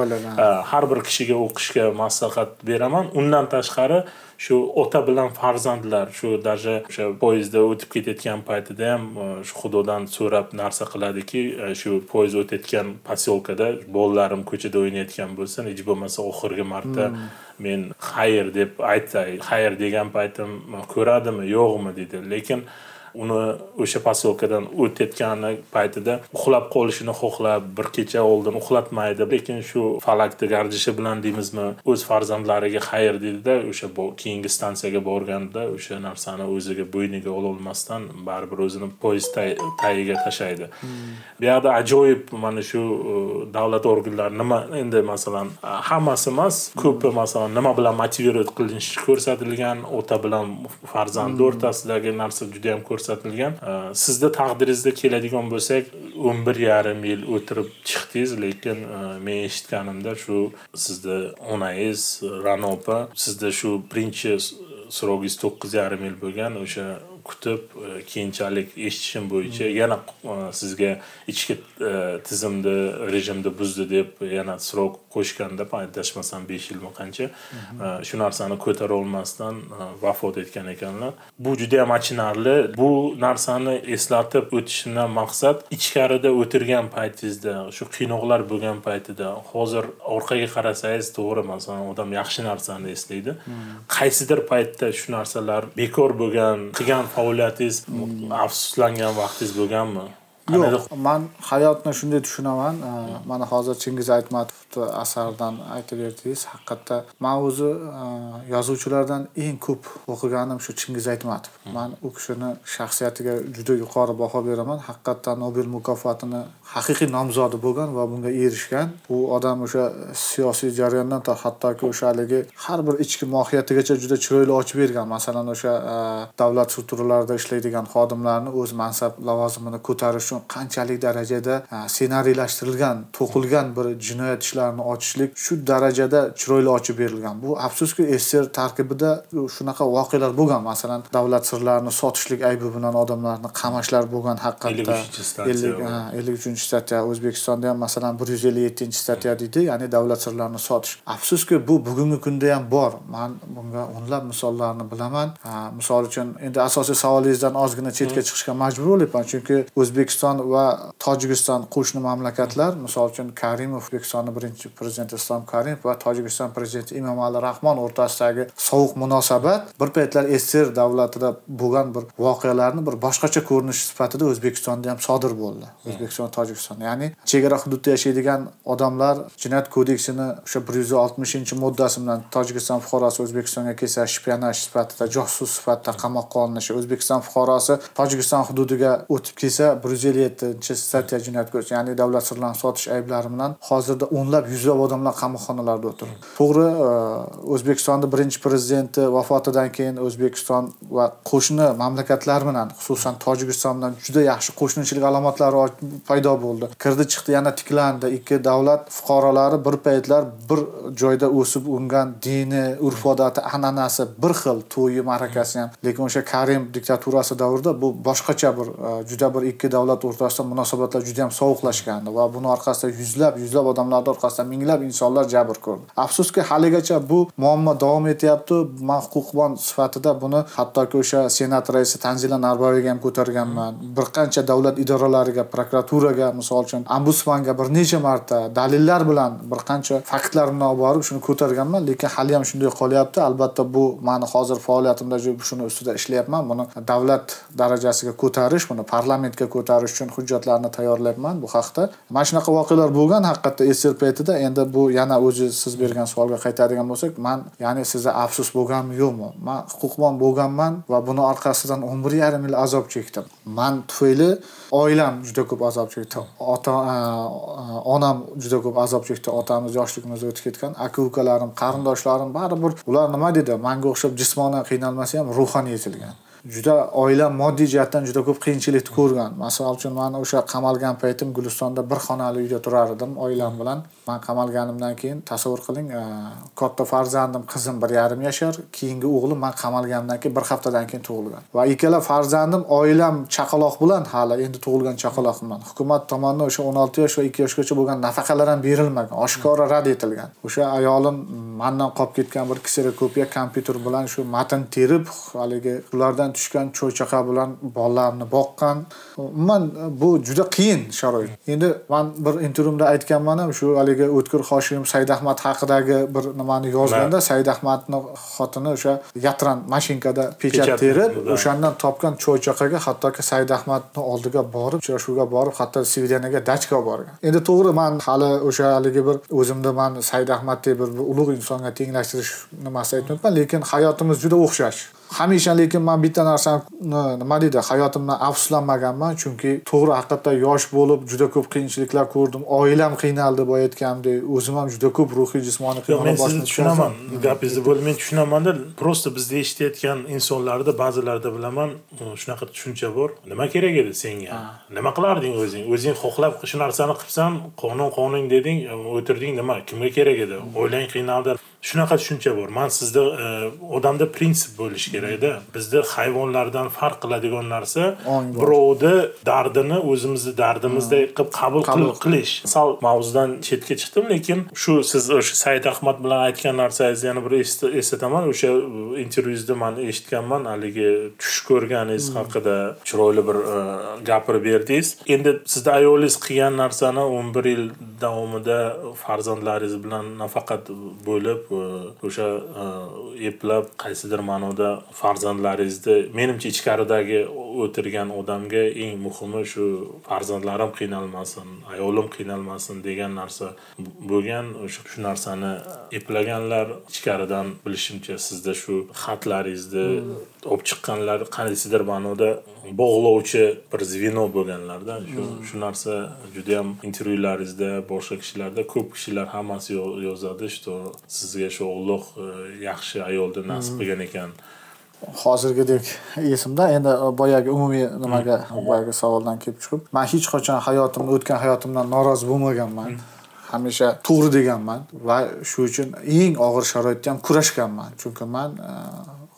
har bir kishiga o'qishga maslahat beraman undan tashqari shu ota bilan farzandlar shu даже o'sha poyezdda o'tib ketayotgan paytida ham e, shu xudodan so'rab narsa qiladiki e, shu poyezd o'tayotgan posyolkada bolalarim ko'chada o'ynayotgan bo'lsin hech bo'lmasa oxirgi marta hmm. men xayr deb aytay xayr degan paytim ko'radimi yo'qmi deydi lekin uni o'sha posilkadan o'tayotgani paytida uxlab qolishini xohlab bir kecha oldin uxlatmaydi. Lekin shu falakni gardishi bilan deymizmi o'z farzandlariga xayr deydida o'sha keyingi stansiyaga borganda o'sha narsani o'ziga bo'yniga ololmasdan baribir o'zini poyezd tagiga tashlaydi. Bu yoqda ajoyib mana shu davlat organlari nima endi masalan hammasi emas ko'pi masalan nima bilan motivirovать qilinishi ko'rsatilgan ota bilan farzandi o'rtasidagi narsa juda yam ko'rsatilgan. Sizni taqdiringizda keladigan bo'lsak o'n bir yarim yil o'tirib chiqdingiz lekin e, men eshitganimda shu sizni onangiz ra'no opa sizda shu birinchi srogingiz to'qqiz yarim yil bo'lgan o'sha kutib e, keyinchalik eshitishim bo'yicha yana e, sizga ichki e, tizimni rejimni buzdi deb yana srok qo'shganda adashmasam besh yilmi qancha shu narsani ko'tara olmasdan vafot etgan ekanlar. Bu juda yam achinarli. Bu narsani eslatib o'tishimdan maqsad ichkarida o'tirgan paytingizda shu qiynoqlar bo'lgan paytida hozir orqaga qarasangiz to'g'ri masalan odam yaxshi narsani eslaydi. Qaysidir paytda shu narsalar bekor bo'lgan qilgan faoliyatingiz afsuslangan vaqtingiz bo'lganmi? Yo'q man hayotni shunday tushunaman mana hozir chingiz aytmatovni asaridan aytib berdingiz haqiqatda man o'zi yozuvchilardan eng ko'p o'qiganim shu chingiz aytmatov. Man u kishini shaxsiyatiga juda yuqori baho beraman. Haqiqatdan nobel mukofotini haqiqiy nomzodi bo'lgan va bunga erishgan. U odam o'sha siyosiy jarayondan hattoki o'sha haligi har bir ichki mohiyatigacha juda chiroyli ochib bergan. Masalan o'sha davlat strukturlarida ishlaydigan xodimlarni o'z mansab lavozimini ko'tarish uchun qanchalik darajada ssenariylashtirilgan to'qilgan bir jinoyat ishlarini ochishlik shu darajada chiroyli ochib berilgan. Bu afsuski sssr tarkibida shunaqa voqealar bo'lgan. Masalan davlat sirlarini sotishlik aybi bilan odamlarni qamashlar bo'lgan haqiqatda. ellik uchinchi statya o'zbekistonda ham masalan bir yuz ellik yettinchi statya deydi ya'ni davlat sirlarini sotish. Afsuski bu bugungi kunda ham bor. Man bunga o'nlab misollarni bilaman. Misol uchun endi asosiy savolingizdan ozgina chetga chiqishga majbur bo'lyapman. Chunki o'zbekiston o'zbekiston va tojikiston qo'shni mamlakatlar misol uchun karimov o'zbekistonni birinchi prezidenti islom karimov va tojikiston prezidenti emomali rahmon o'rtasidagi sovuq munosabat bir paytlar sssr davlatida bo'lgan bir voqealarni bir boshqacha ko'rinish sifatida o'zbekistonda ham sodir bo'ldi. O'zbekiston tojikiston ya'ni chegara hududda yashaydigan odamlar jinoyat kodeksini o'sha bir yuz oltmishinchi moddasi bilan tojikiston fuqarosi o'zbekistonga kelsa shpionaj sifatida josus sifatida qamoqqa olinishi o'zbekiston fuqarosi tojikiston hududiga o'tib kelsa bir yuz ellik yettinchi statya jinoyat kodeksi ya'ni davlat sirlarini sotish ayblari bilan hozirda o'nlab yuzlab odamlar qamoqxonalarda o'tiribdi to'g'ri e, o'zbekistonni birinchi prezidenti vafotidan keyin o'zbekiston va qo'shni mamlakatlar bilan xususan tojikiston bilan juda yaxshi qo'shnichilik alomatlari paydo bo'ldi. Kirdi chiqdi yana tiklandi. Ikki davlat fuqarolari bir paytlar bir joyda o'sib ungan dini urf odati an'anasi bir xil to'yi ma'rakasi ham. Lekin o'sha karim diktaturasi davrida bu boshqacha bir e, juda bir ikki davlat o'rtasida munosabatlar juda yam sovuqlashgandi va buni orqasida yuzlab yuzlab odamlarni orqasida minglab insonlar jabr ko'rdi. Afsuski haligacha bu muammo davom etyapti. Man huquqbon sifatida buni hattoki o'sha senat raisi tanzila narboyevaga ham ko'targanman. Bir qancha davlat idoralariga prokuraturaga misol uchun ombudsmanga bir necha marta dalillar bilan bir qancha faktlar bilan olib borib shuni ko'targanman lekin hali ham shunday qolyapti. Albatta bu mani hozir faoliyatimda shuni ustida ishlayapman. Buni davlat darajasiga ko'tarish buni parlamentga ko'tarish uchun hujjatlarni tayyorlayapman bu haqda. Mana shunaqa voqealar bo'lgan. Haqiqatda sr paytida endi bu yana o'zi siz bergan savolga qaytadigan bo'lsak man ya'ni sizda afsus bo'lganmi yo'qmi man huquqbon bo'lganman va buni orqasidan o'n bir yarim yil azob chekdim. Man tufayli oilam juda ko'p azob chekdi. Ota e, e, onam juda ko'p azob chekdi. Otamiz yoshligimizda o'tib ketgan. Aka ukalarim qarindoshlarim baribir ular nima deydi manga o'xshab jismonan qiynalmasa ham ruhan yetilgan. Juda oilam moddiy jihatdan juda ko'p qiyinchilikni ko'rgan. Masalan uchun man o'sha qamalgan paytim gulistonda bir xonali uyda turar edim oilam bilan. Man qamalganimdan keyin tasavvur qiling e, katta farzandim qizim bir yarim yashar keyingi o'g'lim man qamalganimdan keyin bir haftadan keyin tug'ilgan. Va ikkala farzandim oilam chaqaloq bilan hali endi tug'ilgan chaqaloq bilan. Hukumat tomonidan o'sha o'n olti yosh va ikki yoshgacha bo'lgan nafaqalar ham berilmagan oshkora rad etilgan. O'sha ayolim mandan qolib ketgan bir kserokopiya kompyuter bilan shu matn terib haligi ulardan to'rdan tushgan cho'chaqa bilan bolalarimni boqqan. Umuman bu juda qiyin sharoit. Endi man bir intervyumda aytganman ham shu haligi o'tkir hoshim saidahmad haqidagi bir nimani yozganda saidahmadni xotini o'sha yatran mashinkada pechat terib o'shandan topgan cho'chaqaga hattoki saidahmadni oldiga borib uchrashuvga borib hatto svideniyaga dachka olib borgan. Endi to'g'ri man hali o'sha haligi bir o'zimni man saidahmaddek bir ulug' insonga tenglashtirish nimasini aytmayapman lekin hayotimiz juda o'xshash. Hamisha lekin man bitta narsani nima deydi hayotimdan afsuslanmaganman. Chunki to'g'ri haqiqatdan yosh bo'lib juda ko'p qiyinchiliklar ko'rdim. Oilam qiynaldi boya aytganimdek o'zim ham juda ko'p ruhiy jismoniy yo'q men sizni tushunaman. gapingizni bo'lib men tushunamanda prosta bizda eshitayotgan insonlarda ba'zilarida bilaman shunaqa tushuncha bor. Nima kerak edi senga? Nima qilarding o'zing? O'zing xohlab shu narsani qilibsan qonun qonun deding o'tirding. Nima kimga kerak edi? Oilang qiynaldi shunaqa tushuncha bor. Man sizda e, odamda prinsip bo'lishi kerakda bizda hayvonlardan farq qiladigan narsa birovni dardini o'zimizni dardimizdek qilib qabul qilish. sal mavzudan chetga chiqdim lekin shu siz o'sha said ahmad bilan aytgan narsangizni yana bir eslataman o'sha intervyungizda man eshitganman haligi tush ko'rganingiz hmm. haqida chiroyli bir e, gapirib berdingiz. Endi sizni ayolingiz qilgan narsani o'n bir yil davomida farzandlaringiz bilan nafaqat bo'lib o'sha e, eplab qaysidir ma'noda farzandlaringizni menimcha ichkaridagi o'tirgan odamga eng muhimi shu farzandlarim qiynalmasin ayolim qiynalmasin degan narsa bo'lgan o'sha shu narsani eplaganlar ichkaridan bilishimcha sizda shu xatlaringizni mm. Olib chiqqanlar qandaysidir ma'noda bog'lovchi bir zveno bo'lganlarda shu shu narsa judayam intervyularingizda boshqa kishilarda ko'p kishilar hammasi yozadi что sizga shu olloh e, yaxshi ayolni nasib qilgan ekan. Hozirgidek esimda endi boyagi umumiy nimaga boyagi savoldan kelib chiqib man hech qachon hayotimni o'tgan hayotimdan norozi bo'lmaganman. Hamisha to'g'ri deganman va shu uchun eng og'ir sharoitda ham kurashganman. Chunki man e,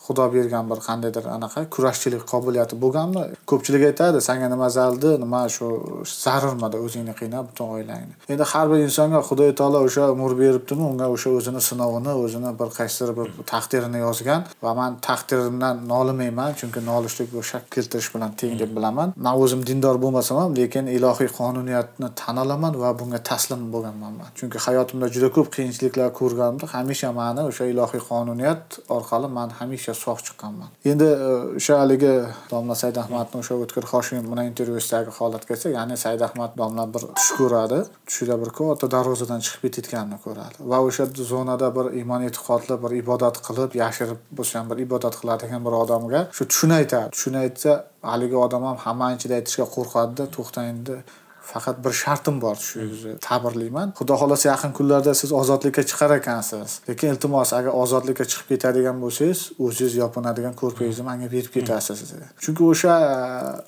xudo bergan bir qandaydir anaqa kurashchilik qobiliyati bo'lganmi? Ko'pchilik aytadi sanga nima zaldi nima shu zarurmidi o'zingni qiynab butun oilangni? Endi har bir insonga xudo taolo o'sha umr beribdimi unga o'sha o'zini sinovini o'zini bir qaysidir bir taqdirini yozgan va man taqdirimdan nolimayman chunki nolishlik bu shak keltirish bilan teng deb bilaman. Man o'zim dindor bo'lmasam ham lekin ilohiy qonuniyatni tan olaman va bunga taslim bo'lganman man. Chunki hayotimda juda ko'p qiyinchiliklar ko'rganimda hamisha mani o'sha ilohiy qonuniyat orqali man hamisha ancha sog' chiqqanman. Endi e, o'sha haligi domla saidahmadni o'sha o'tkir hoshimov bilan intervyusidagi holatga kelsak ya'ni saidahmad domla bir tush ko'radi tushida bir katta darvozadan chiqib ketayotganini ko'radi va o'sha zonada bir iymon e'tiqodli bir ibodat qilib yashirib bo'lsa ham bir ibodat qiladigan bir odamga shu tushini aytadi. Tushini aytsa haligi odam ham hammani ichida aytishga qo'rqadida to'xtang endi faqat bir shartim bor shu ta'birlayman xudo xohlasa yaqin kunlarda siz ozodlikka chiqar ekansiz. Lekin iltimos agar ozodlikka chiqib ketadigan bo'lsangiz o'zingiz yopinadigan ko'rpangizni manga berib ketasiz chunki o'sha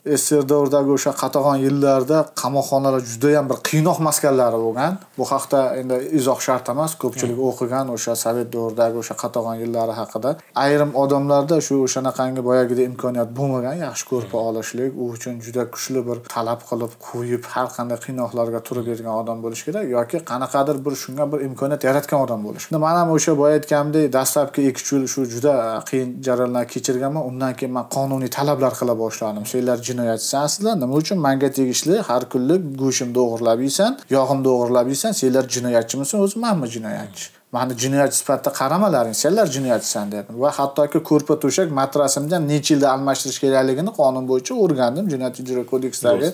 e, sssr davridagi o'sha qatag'on yillarda qamoqxonalar judayam bir qiynoq maskanlari bo'lgan. Bu haqda endi izoh shart emas ko'pchilik o'qigan o'sha sovet davridagi o'sha qatag'on yillari haqida. Ayrim odamlarda shu o'shanaqangi boyagidek imkoniyat bo'lmagan yaxshi ko'rpa olishlik u uchun juda kuchli bir talab qilib qo'yib har qanday qiynoqlarga turib bergan odam bo'lishi kerak yoki qanaqadir bir shunga bir imkoniyat yaratgan odam bo'lishi. Kerak man ham o'sha boya aytganimdek dastlabki ikki uch yil shu juda qiyin jarayonlar kechirganman undan keyin man qonuniy talablar qila boshladim. Senlar jinoyatchisansizlar nima uchun manga tegishli? Har kunlik go'shtimni o'g'irlab yeysan yog'imni o'g'irlab yeysan senlar jinoyatchimisan o'zi manmi jinoyatchi. Mani jinoyatchi sifatida qaramalaring senlar jinoyatchisan dedim va hattoki ko'rpa to'shak matrasimni ham necha yilda almashtirish kerakligini qonun bo'yicha o'rgandim jinoyat ijro kodeksidagi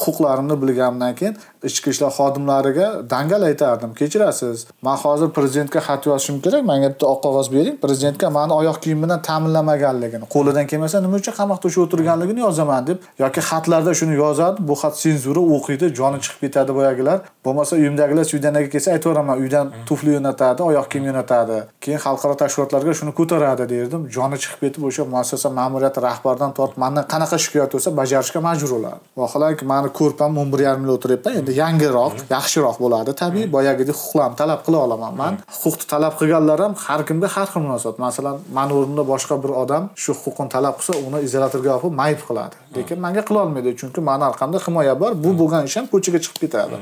huquqlarimni bilganimdan keyin ichki ishlar xodimlariga dangal aytardim. Kechirasiz man hozir prezidentga xat yozishim kerak manga bitta oq qog'oz bering. Prezidentga mani oyoq kiyim bilan ta'minlamaganligini qo'lidan kelmasa nima uchun qamoqda ushlab o'tirganligini yozaman deb yoki xatlarda shuni yozadi. Bu xat senzura o'qiydi joni chiqib ketadi boyagilar. Bo'lmasa uyimdagilar svidaniyaga kelsa aytaveraman uydan tufli yo'natadi oyoq kiyim yonatadi. Keyin xalqaro tashkilotlarga shuni ko'taradi derdim. Joni chiqib ketib o'sha muassasa ma'muriyati rahbaridan tortib mandan qanaqa shikoyat bo'lsa bajarishga majbur bo'ladi. Vaholanki mani ko'rpam o'n bir yarim yil o'tiryapman endi yangiroq yaxshiroq bo'ladi tabiiy boyagidek huquqlarni talab qila olaman. Man huquqni talab qilganlar ham har kimga har xil munosabat. Masalan mani o'rnimda boshqa bir odam shu huquqini talab qilsa uni izolyatorga olib mayib qiladi. Lekin manga qilolmaydi chunki mani orqamda himoya bor. Bu bo'lgan ish ham ko'chaga chiqib ketadi.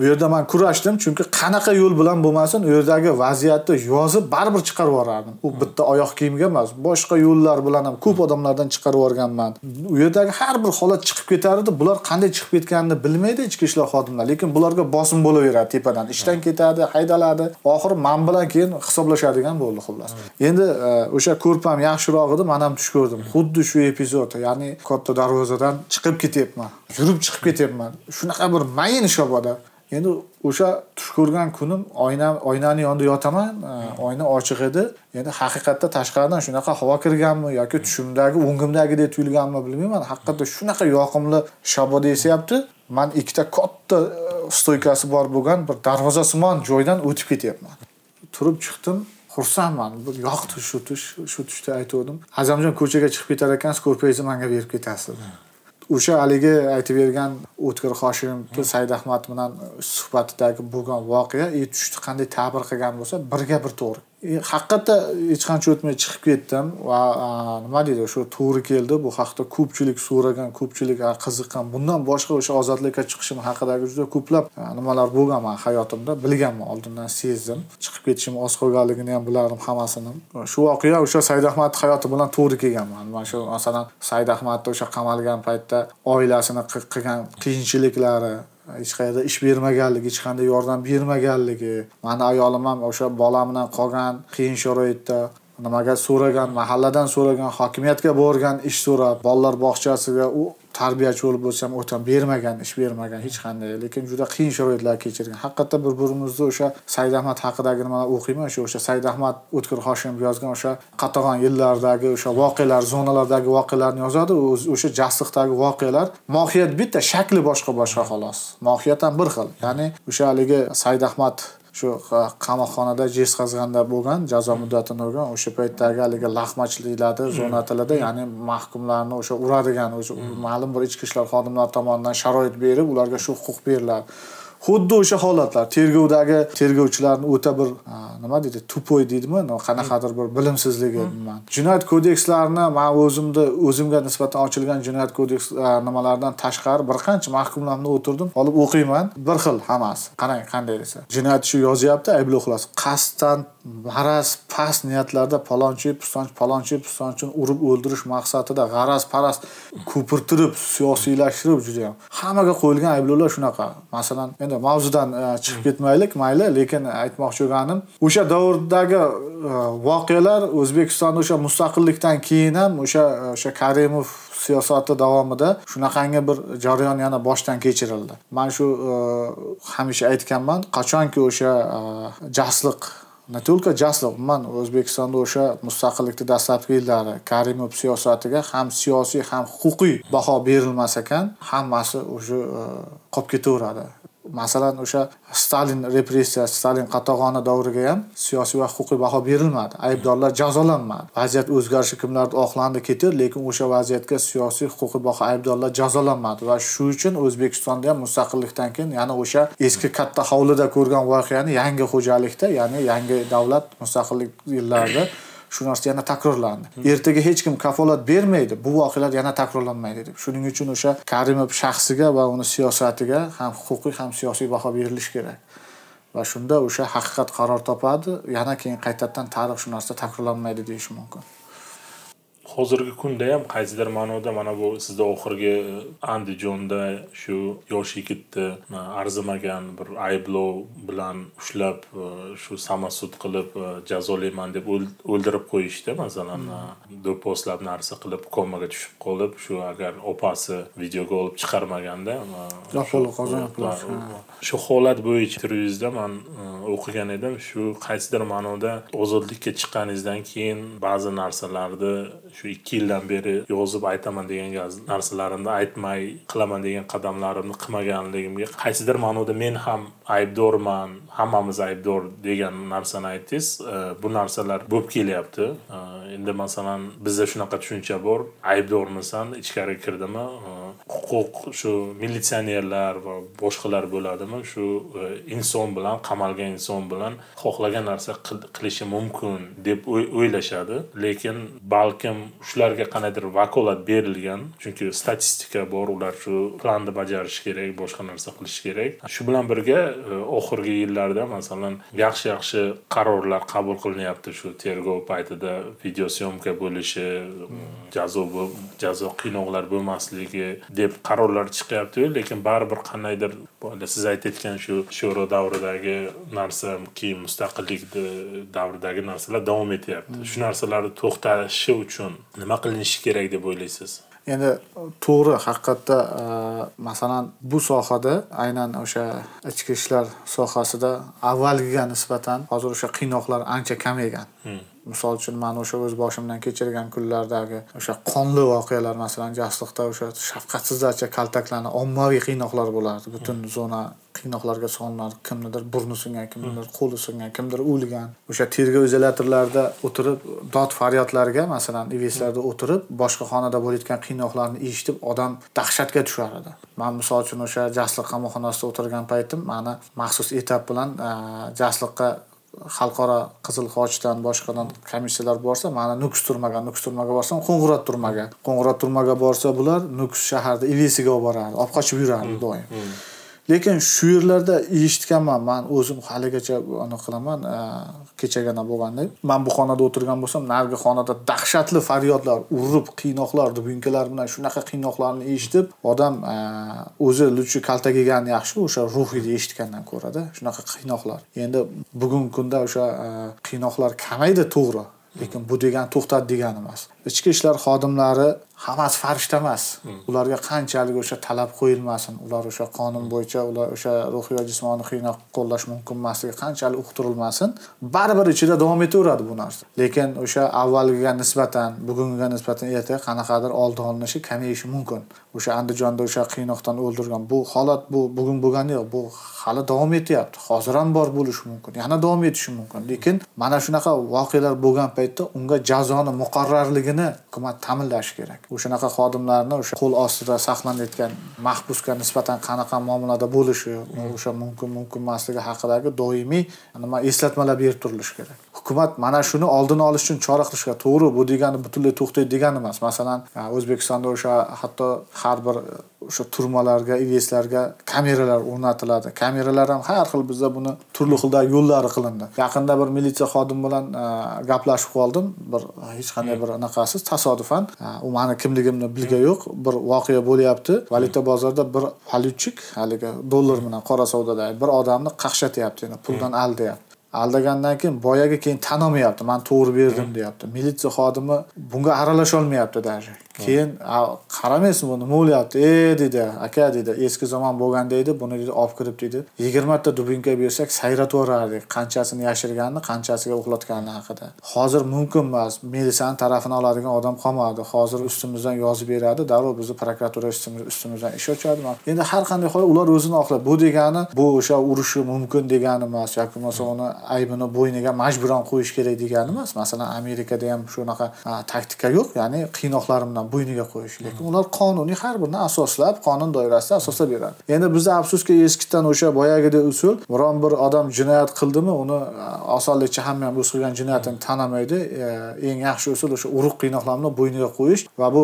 U yerda man kurashdim chunki qanaqa yo'l bilan bo'lmasin u yerdagi vaziyatni yozib baribir chiqarib yuborardim. U bitta oyoq kiyimga emas boshqa yo'llar bilan ham ko'p odamlardan chiqarib yuborganman. U yerdagi har bir holat chiqib ketardi bular qanday chiqib ketganini bilmaydi ichki ishlar xodimlari lekin bularga bosim bo'laveradi tepadan. Ishdan ketadi haydaladi. Oxiri man bilan keyin hisoblashadigan bo'ldi xullas. Endi e, o'sha ko'rpam yaxshiroq edi man ham tush ko'rdim. Xuddi shu epizod ya'ni katta darvozadan chiqib ketyapman. Yurib chiqib ketyapman. Shunaqa bir mayin shobada endi o'sha tush ko'rgan kunim oyna oynani yonida yotaman e, oyna ochiq edi. Endi haqiqatda tashqaridan shunaqa havo kirganmi yoki tushimdagi o'ngimdagidek tuyulganmi bilmayman. Haqiqatda shunaqa yoqimli shaboda esyapti. Man ikkita katta e, stoykasi bor bo'lgan bir darvozasimon joydan o'tib ketyapman. Turib chiqdim xursandman. Bir yoqdi shu tush shu tushda aytgandim azamjon ko'chaga chiqib ketar ekansiz ko'rpangizni manga berib ketasiz o'sha haligi aytib bergan o'tkir hoshimov said ahmad bilan suhbatidagi bo'lgan voqea e tushni qanday ta'bir qilgan bo'lsa birga bir to'g'ri. E, haqiqatda hech qancha o'tmay chiqib ketdim. Va nima deydi o'sha to'g'ri keldi. Bu haqda ko'pchilik so'ragan ko'pchilik qiziqqan bundan boshqa o'sha ozodlikka chiqishim haqidagi juda ko'plab nimalar bo'lgan man hayotimda bilganman oldindan sezdim. Chiqib ketishim oz qolganligini ham bilardim hammasini shu voqea o'sha said ahmad hayoti bilan to'g'ri kelganman. Mana shu masalan said ahmadni o'sha qamalgan paytda oilasini qilgan qiyinchiliklari hech qayerda ish bermaganligi hech qanday yordam bermaganligi mani ayolim ham o'sha bolam bilan qolgan qiyin sharoitda. Nimaga so'ragan mahalladan so'ragan hokimiyatga borgan ish so'rab bolalar bog'chasiga u tarbiyachi bo'lib bo'lsam o'tam bermagan ish bermagan hech qanday. Lekin juda qiyin sharoitlar kechirgan. Haqiqatda bir birimizni o'sha said ahmad haqidagi nimalar o'qiyman. Shu o'sha said ahmad o'tkir hoshimov yozgan o'sha qatag'on yillardagi o'sha voqealar zonalardagi voqealarni yozadi. O'sha jasliqdagi voqealar mohiyat bitta shakli boshqa boshqa xolos. Mohiyat ham bir xil. Ya'ni o'sha haligi said ahmad shu qamoqxonada jezqazg'anda bo'lgan jazo muddatini o'rgan o'sha paytdagi haligi laqmachiliklarda zona tilida ya'ni mahkumlarni o'sha uradigan o'sha ma'lum bir ichki ishlar xodimlari tomonidan sharoit berib ularga shu huquq beriladi xuddi o'sha holatlar tergovdagi tergovchilarni o'ta bir nima deydi tupoy deydimi? Qanaqadir bir bilimsizligi jinoyat kodekslarini man o'zimni o'zimga nisbatan ochilgan jinoyat kodeks nimalaridan tashqari bir qancha mahkumlarni o'tirdim. Olib o'qiyman. Bir xil hammasi. Qarang qanday desa. Jinoyat ishi yozyapti ayblov xulosa qasddan g'araz past niyatlarda palonchi pistonchi palonchi pistonchini urib o'ldirish maqsadida g'araz parast ko'pirtirib siyosiylashtirib judayam. Hammaga qo'yilgan ayblovlar shunaqa. Masalan endi mavzudan e, chiqib ketmaylik mayli lekin aytmoqchi bo'lganim o'sha davrdagi e, voqealar o'zbekistonda o'sha mustaqillikdan keyin ham o'sha e, o'sha karimov siyosati davomida shunaqangi bir jarayon yana boshdan kechirildi. Man shu hamisha aytganman qachonki o'sha jasliq Natulka только jasliq o'zbekistonda o'sha mustaqillikni dastlabki yillari karimov siyosatiga ham siyosiy ham huquqiy baho berilmas ekan hammasi уже e, qolib ketaveradi masalan o'sha stalin repressiyasi stalin qatag'oni davriga ham siyosiy va huquqiy baho berilmadi. Aybdorlar jazolanmadi. Vaziyat o'zgarishi kimlardir oqlandi ketdi lekin o'sha vaziyatga siyosiy huquqiy baho aybdorlar jazolanmadi. Va shu uchun o'zbekistonda ham mustaqillikdan keyin yana o'sha eski katta hovlida ko'rgan voqeani yangi xo'jalikda ya'ni yangi davlat mustaqillik yillarida shu narsa yana takrorlandi. Ertaga hech kim kafolat bermaydi bu voqealar yana takrorlanmaydi deb. Shuning uchun o'sha karimov shaxsiga va uni siyosatiga ham huquqiy ham siyosiy baho berilishi kerak. Va shunda o'sha haqiqat qaror topadi yana keyin qaytadan tarix shu narsa takrorlanmaydi deyish mumkin. Hozirgi kunda ham qaysidir ma'noda mana bu sizda oxirgi andijonda shu yosh yigitni arzimagan bir ayblov bilan ushlab shu samosud qilib jazolayman deb o'ldirib qo'yishdi. Masalan do'pposlab narsa qilib komaga tushib qolib shu agar opasi videoga olib chiqarmaganda shu holat bo'yicha intervyuzda man o'qigan edim. Shu qaysidir ma'noda ozodlikka chiqqaningizdan keyin ba'zi narsalarni shu ikki yildan beri yozib aytaman degan narsalarimni aytmay qilaman degan qadamlarimni qilmaganligimga qaysidir ma'noda men ham aybdorman hammamiz aybdor degan narsani aytdingiz. Bu narsalar bo'lib kelyapti. Endi masalan bizda shunaqa tushuncha bor. Aybdormisan ichkariga kirdimi? Huquq shu militsionerlar va boshqalar bo'ladimi? Shu e, inson bilan qamalgan inson bilan xohlagan narsa qilishi mumkin deb o'ylashadi. Lekin balkim shularga qandaydir vakolat berilgan chunki statistika bor ular shu planni bajarishi kerak boshqa narsa qilish kerak. Shu bilan birga E, oxirgi yillarda masalan yaxshi yaxshi qarorlar qabul qilinyapti shu tergov paytida videosyomka bo'lishi jazo jazo qiynoqlar bo'lmasligi deb qarorlar chiqyaptiyu lekin baribir qandaydir siz aytayotgan shu sho'ro davridagi narsa keyin mustaqillik davridagi narsalar davom etyapti. Shu narsalarni to'xtashi uchun nima qilinishi kerak deb o'ylaysiz? Endi to'g'ri haqiqatda e, masalan bu sohada aynan o'sha ichki ishlar sohasida avvalgiga nisbatan hozir o'sha qiynoqlar ancha kamaygan. Misol uchun man o'sha o'z boshimdan kechirgan kunlardagi o'sha qonli voqealar masalan jasliqda o'sha shafqatsizlarcha kaltaklanib ommaviy qiynoqlar bo'lardi. Butun zona qiynoqlarga solinadi. Kimnidir burni singan kimnidir qo'li singan kimdir o'lgan. O'sha tergov izolyatorlarida o'tirib dod faryodlarga masalan iveslarda o'tirib boshqa xonada bo'layotgan qiynoqlarni eshitib odam dahshatga tushar edi. Man misol uchun o'sha jasliq qamoqxonasida o'tirgan paytim mani maxsus etap bilan jasliqqa xalqaro qizil xochdan boshqadan komissiyalar borsa mani nukus turmaga nukus turmaga borsam qo'ng'irot turmaga. Qo'ng'irot turmaga borsa bular nukus shaharda ivesiga olib borardi olib qochib yurardi doim lekin shu yerlarda eshitganman man o'zim haligacha anaqa qilaman e, kechagina bo'lganda man bu xonada o'tirgan bo'lsam narigi xonada dahshatli faryodlar urib qiynoqlar dubinkalar bilan shunaqa qiynoqlarni eshitib odam e, o'zi luchi kaltak yaxshi o'sha ruhiyni eshitgandan ko'rada shunaqa qiynoqlar. Endi bugungi kunda o'sha e, qiynoqlar kamaydi to'g'ri lekin bu degani to'xtadi degani emas. Ichki ishlar xodimlari hammasi farishta emas. Hmm. ularga qanchalik o'sha talab qo'yilmasin ular o'sha qonun bo'yicha ular o'sha ruhiy va jismoniy qiynoq qo'llash mumkin emasligi qanchalik uqtirilmasin baribir ichida davom etaveradi bu narsa. Lekin o'sha avvalgiga nisbatan bugungiga nisbatan ertaga qanaqadir oldi olinishi kamayishi mumkin. O'sha andijonda o'sha qiynoqdan o'ldirgan bu holat bu bugun bo'lgani yo'q. Bu hali davom etyapti. Hozir ham bor bo'lishi mumkin. Yana davom etishi mumkin. Lekin mana shunaqa voqealar bo'lgan paytda unga jazoni muqarrarligini hukumat ta'minlashi kerak. O'shanaqa xodimlarni o'sha qo'l ostida saqlanayotgan mahbusga nisbatan qanaqa muomalada bo'lishi o'sha mumkin mumkin emasligi haqidagi doimiy nima eslatmalar berib turilishi kerak. Hukumat mana shuni oldini olish uchun chora qilish kerak to'g'ri bu degani butunlay to'xtaydi degani emas. Masalan o'zbekistonda o'sha hatto har bir o'sha turmalarga iveslarga kameralar o'rnatiladi. Kameralar ham har xil bizda buni turli xildagi yo'llari qilindi. Yaqinda bir militsiya xodimi bilan gaplashib qoldim. Bir hech qanday bir anaqasiz tasodifan. U mani kimligimni bilgani yo'q bir voqea bo'lyapti. Valyuta bozorida bir valyutchik haligi dollar bilan qora savdoda bir odamni qaqshatyapti puldan aldayapti aldagandan keyin boyagi keyin tan olmayapti man to'g'ri berdim deyapti. Militsiya xodimi bunga aralasholmayapti даже. Keyin qaramaysizmi nima bo'lyapti e deydi aka deydi eski zamon bo'lganda edi buni deydi olib kirib deydi yigirmata dubinka bersak sayratib yuborardik qanchasini yashirganini qanchasiga uxlatgani haqida. Hozir mumkin emas militsiyani tarafini oladigan odam qolmadi. Hozir ustimizdan yozib beradi darrov bizni prokuratura ustimizdan ish ochadi endi har qanday holat ular o'zini oqlab bu degani bu o'sha urushi mumkin degani emas yoki bo'lmasa uni aybini bo'yniga majburan qo'yish kerak degani emas. Masalan amerikada ham shunaqa taktika yo'q ya'ni qiynoqlar bilan bo'yniga qo'yish lekin ular qonuniy har birini asoslab qonun doirasida asoslab beradi. Endi bizda afsuski eskidan o'sha boyagidek usul biron bir odam jinoyat qildimi uni osonlikcha hamma ham o'z qilgan jinoyatini tanamaydi e, eng yaxshi usul o'sha urug' qiynoqlarni bo'yniga qo'yish va bu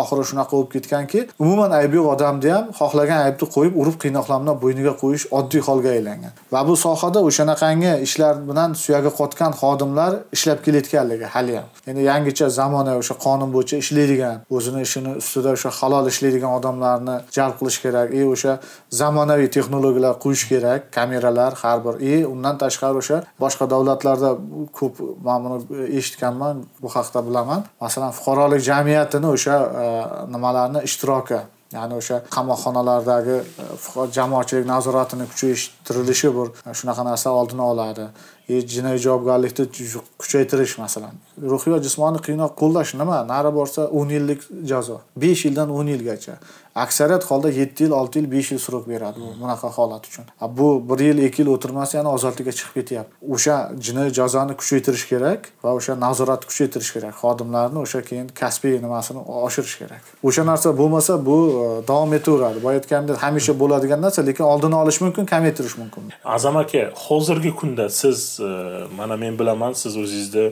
oxiri shunaqa bo'lib ketganki umuman aybi yo'q odamni ham xohlagan aybni qo'yib urib qiynoqlar bilan bo'yniga qo'yish oddiy holga aylangan. Va bu sohada o'shanaqangi ishlar bilan suyagi qotgan xodimlar ishlab kelayotganligi hali ham. Endi yangicha zamonaviy o'sha qonun bo'yicha ishlaydigan o'zini ishini ustida o'sha halol ishlaydigan odamlarni jalb qilish kerak. И o'sha zamonaviy texnologiyalar qo'yish kerak kameralar har bir. И undan tashqari o'sha boshqa davlatlarda ko'p man buni e, eshitganman bu haqida bilaman. Masalan fuqarolik jamiyatini o'sha e, nimalarni ishtiroki ya'ni o'sha qamoqxonalardagi e, jamoatchilik nazoratini kuchaytirilishi bir shunaqa narsa oldini oladi. Jinoiy javobgarlikni kuchaytirish masalan. Ruhiy va jismoniy qiynoq qo'llash nima? Nari borsa o'n yillik jazo. Besh yildan o'n yilgacha. Aksariyat holda yetti yil olti yil besh yil срок beradi bu bunaqa holat uchun. Bu bir yil ikki yil o'tirmasdan yana ozodlikka chiqib ketyapti. O'sha jinoiy jazoni kuchaytirish kerak va o'sha nazoratni kuchaytirish kerak. Xodimlarni o'sha keyin kasbiy nimasini oshirish kerak. O'sha narsa bo'lmasa bu e, davom etaveradi. Boya aytganimdek hamisha bo'ladigan narsa lekin oldini olish mumkin kamaytirish mumkin. Azam aka hozirgi kunda siz mana men bilaman siz o'zingizni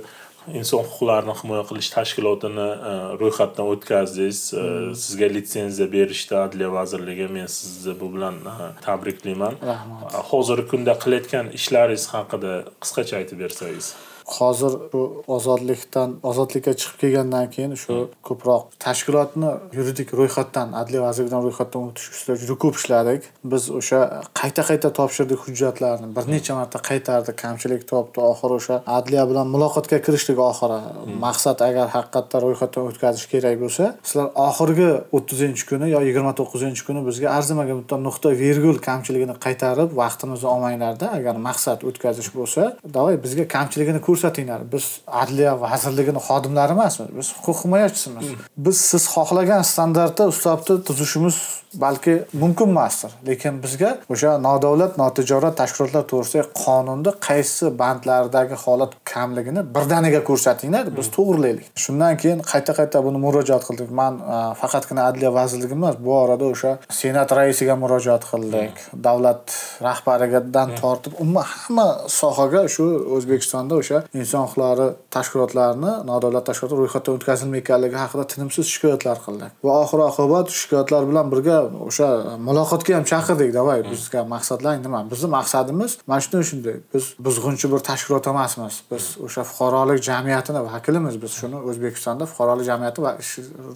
inson huquqlarini himoya qilish tashkilotini e, ro'yxatdan o'tkazdingiz e, hmm. sizga litsenziya berishdi adliya vazirligi men sizni bu bilan e, tabriklayman rahmat. Hozirgi kunda qilayotgan ishlaringiz haqida qisqacha aytib bersangiz hozir bu ozodlikdan ozodlikka chiqib kelgandan keyin shu ko'proq tashkilotni yuridik ro'yxatdan adliya vazirligidan ro'yxatdan o'tish ustida juda ko'p ishladik. Biz o'sha qayta qayta topshirdik hujjatlarni. Bir necha marta qaytardik. Kamchilik topdi. Oxiri o'sha adliya bilan muloqotga kirishdik oxiri. Maqsad agar haqiqatdan ro'yxatdan o'tkazish kerak bo'lsa sizlar oxirgi o'ttizinchi kuni yo yigirma to'qqizinchi kuni bizga arzimagan bitta nuqta virgul kamchiligini qaytarib vaqtimizni olmanglarda agar maqsad o'tkazish bo'lsa давай bizga kamchiligini ko'rsatinglar biz adliya vazirligini xodimlari emasmiz biz huquq himoyachisimiz biz siz xohlagan standartda ustavni tuzishimiz balki mumkin emasdir. Lekin bizga o'sha nodavlat notijorat tashkilotlar to'g'risidagi qonunda qaysi bandlardagi holat kamligini birdaniga ko'rsatinglar biz to'g'irlaylik shundan keyin qayta qayta buni murojaat qildik. Man faqatgina adliya vazirligi emas bu orada o'sha senat raisiga murojaat qildik. Davlat rahbaridan tortib umuman hamma sohaga shu o'zbekistonda o'sha inson huquqlari tashkilotlarini nodavlat tashkilotlar ro'yxatdan o'tkazilmayotganligi haqida tinimsiz shikoyatlar qildik va oxir oqibat shikoyatlar bilan birga o'sha muloqotga ham chaqirdik davay bizga maqsadlaring nima? Bizni maqsadimiz mana shunday shunday biz buzg'unchi bir tashkilot emasmiz. Biz o'sha fuqarolik jamiyatini vakilimiz biz shuni o'zbekistonda fuqarolik jamiyati va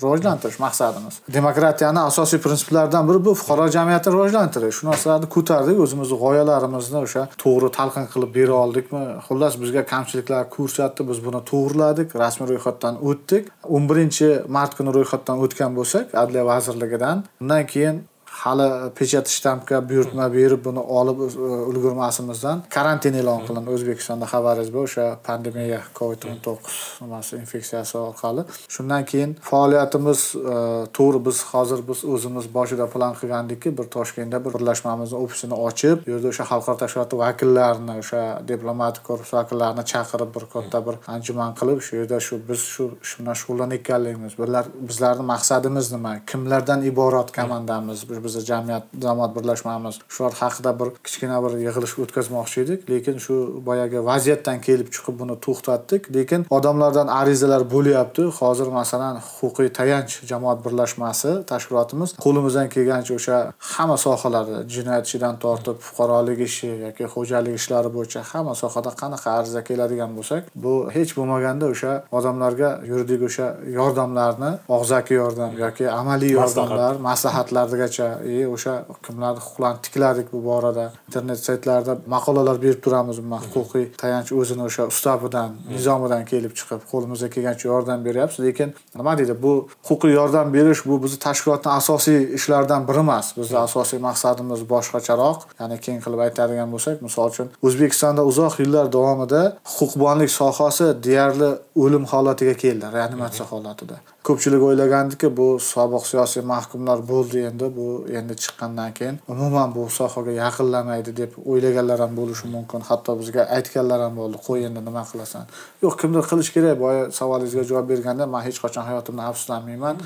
rivojlantirish maqsadimiz. Demokratiyani asosiy prinsiplaridan biri bu fuqarolik jamiyatini rivojlantirish. Shu narsalarni ko'tardik o'zimizni g'oyalarimizni o'sha to'g'ri talqin qilib bera oldikmi? Xullas bizga kamchilik kamchiliklar ko'rsatdi biz buni to'g'irladik rasmiy ro'yxatdan o'tdik. O'n birinchi mart kuni ro'yxatdan o'tgan bo'lsak adliya vazirligidan undan keyin hali pechat shtampga buyurtma berib buni olib e, ulgurmasimizdan karantin e'lon qilindi. O'zbekistonda xabaringiz bor o'sha pandemiya covid o'n to'qqiz nimasi infeksiyasi orqali. Shundan keyin faoliyatimiz e, to'g'ri biz hozir biz o'zimiz boshida plan qilgandikki bir toshkentda bir birlashmamizni ofisini ochib bu yerda o'sha xalqaro tashkilot vakillarini o'sha diplomatik korpus vakillarini chaqirib bir katta bir anjuman qilib shu yerda shu biz shu ish bilan shug'ullanayotganligimiz bular bizlarni maqsadimiz nima kimlardan iborat komandamiz bizni jamiyat jamoat birlashmamiz. Shular haqida bir kichkina bir yig'ilish o'tkazmoqchi edik. Lekin shu boyagi vaziyatdan kelib chiqib buni to'xtatdik. Lekin odamlardan arizalar bo'lyapti. Hozir masalan huquqiy tayanch jamoat birlashmasi tashkilotimiz qo'limizdan kelgancha o'sha hamma sohalarda jinoyat ishidan tortib fuqarolik ishi yoki xo'jalik ishlari bo'yicha hamma sohada qanaqa ariza keladigan bo'lsak bu hech bo'lmaganda o'sha odamlarga yuridik o'sha yordamlarni og'zaki yordam yoki amaliy yordamlar maslahatlargacha и o'sha kimlarni huquqlarini tikladik bu borada. Internet saytlarida maqolalar berib turamiz. Umuman huquqiy tayanch o'zini o'sha ustavidan nizomidan kelib chiqib qo'limizdan kelgancha yordam beryapmiz lekin nima deydi bu huquqiy yordam berish bu bizni tashkilotni asosiy ishlaridan biri emas. Bizni asosiy maqsadimiz boshqacharoq. Ya'ni keng qilib aytadigan bo'lsak misol uchun o'zbekistonda uzoq yillar davomida huquqbonlik sohasi deyarli o'lim holatiga keldi reanimatsiya holatida ko'pchilik o'ylagandiki bu sobiq siyosiy mahkumlar bo'ldi endi. Bu endi chiqqandan keyin umuman bu sohaga yaqinlamaydi deb o'ylaganlar ham bo'lishi mumkin. Hatto bizga aytganlar ham bo'ldi qo'y endi nima qilasan? Yo'q kimdir qilish kerak. Boya savolingizga javob berganda man hech qachon hayotimda afsuslanmayman.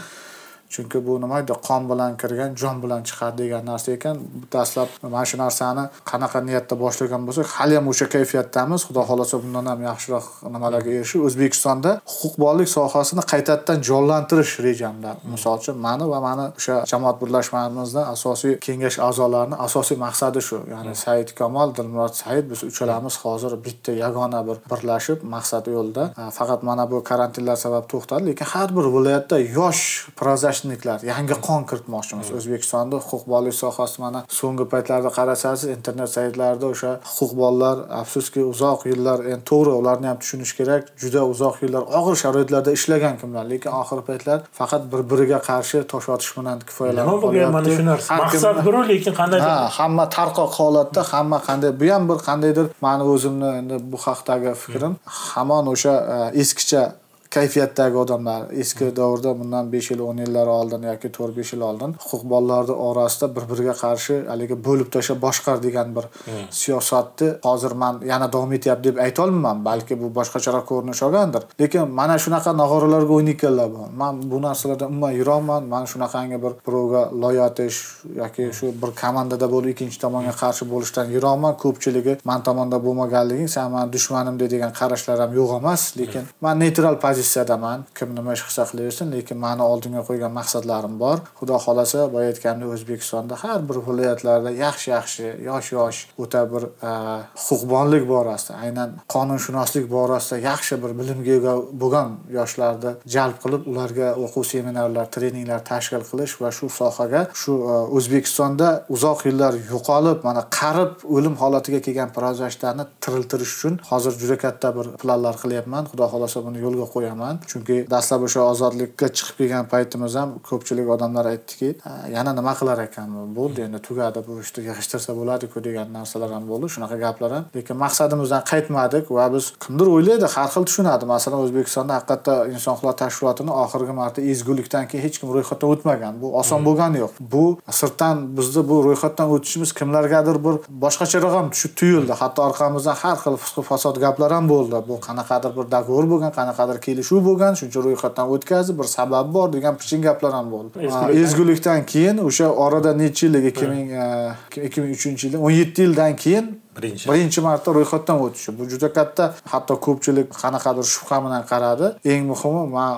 Chunki bu nima edi qon bilan kirgan jon bilan chiqadi degan narsa ekan. Dastlab mana shu narsani qanaqa niyatda boshlagan bo'lsak haliyam o'sha kayfiyatdamiz. Xudo xohlasa bundan ham yaxshiroq nimalarga erishib o'zbekistonda huquqbonlik sohasini qaytadan jonlantirish rejamda. Misol uchun mani va mani o'sha jamoat birlashmamizni asosiy kengash a'zolarini asosiy maqsadi shu. Ya'ni said kamol dilmurod said biz uchalamiz hozir bitta yagona bir birlashib maqsad yo'lida. Faqat mana bu karantinlar sabab to'xtadi lekin har bir viloyatda yosh prozach prozashniklar yangi qon kiritmoqchimiz. O'zbekistonda huquqbonlik sohasi mana so'nggi paytlarda qarasangiz internet saytlarida o'sha huquqbonlar afsuski uzoq yillar endi to'g'ri ularni ham tushunish kerak. Juda uzoq yillar og'ir sharoitlarda ishlagan kimlar lekin oxirgi paytlar faqat bir biriga qarshi tosh otish bilan kifoyalanib nima bo'lgan mana shu narsa? Maqsad biru lekin qanday ha hamma tarqoq holatda hamma qanday bu ham bir qandaydir mani o'zimni endi bu haqdagi fikrim. Hamon o'sha e, eskicha kayfiyatdagi odamlar eski davrda bundan besh yil o'n yillar oldin yoki to'rt besh yil oldin huquqbonlarni orasida bir biriga qarshi haligi bo'lib tashlab boshqar degan bir siyosatni hozir man yana davom etyapti deb aytolmayman balki bu boshqacharoq ko'rinish olgandir. Lekin mana shunaqa nog'oralarga o'ynayotganlar bor. Man bu narsalardan umuman yurolman man shunaqangi bir birovga loy otish yoki shu bir komandada bo'lib ikkinchi tomonga qarshi bo'lishdan yurolman ko'pchiligi man tomonda bo'lmaganliging san mani dushmanim degan qarashlar ham yo'q emas. Lekin man neytral pozitsiyadaman kim nima ish qilsa qilaversin lekin mani oldimga qo'ygan maqsadlarim bor. Xudo xohlasa boya aytganimdek o'zbekistonda har bir viloyatlarda yaxshi yaxshi yosh yosh o'ta bir e, huquqbonlik borasida aynan qonunshunoslik borasida yaxshi bir bilimga ega bo'lgan yoshlarni jalb qilib ularga o'quv seminarlar treninglar tashkil qilish va shu sohaga shu e, o'zbekistonda uzoq yillar yo'qolib mana qarib o'lim holatiga kelgan prozashlarni tiriltirish uchun hozir juda katta bir planlar qilyapman. Xudo xohlasa buni yo'lga qo'yaman chunki dastlab o'sha ozodlikka chiqib kelgan paytimiz ham ko'pchilik odamlar aytdiki "Ha, yana nima qilar ekanmi bo'ldi endi tugadi bu ishni yig'ishtirsa bo'ladiku degan narsalar ham bo'ldi shunaqa gaplar ham. Lekin maqsadimizdan qaytmadik va biz kimdir o'ylaydi har xil tushunadi. Masalan o'zbekistonda haqiqatda inson huquqlari tashkilotini oxirgi marta ezgulikdan keyin hech kim ro'yxatdan o'tmagan. Bu oson bo'lgani yo'q. Bu sirtdan bizni bu ro'yxatdan o'tishimiz kimlargadir bir boshqacharoq ham tuyuldi. Hatto orqamizdan har xil fisq fasod gaplar ham bo'ldi. Bu qanaqadir bir dogovor bo'lgan qanaqadir kelishuv bo'lgan shuncha ro'yxatdan o'tkazdi bir sabab bor degan piching gaplar ham bo'ldi. Ezgulikdan- keyin o'sha orada necha yillik ikki ming ikki ming uchinchi yil o'n yetti yildan keyin birinchi. birinchi marta ro'yxatdan o'tishi bu juda katta hatto ko'pchilik qanaqadir shubha bilan qaradi. Eng muhimi man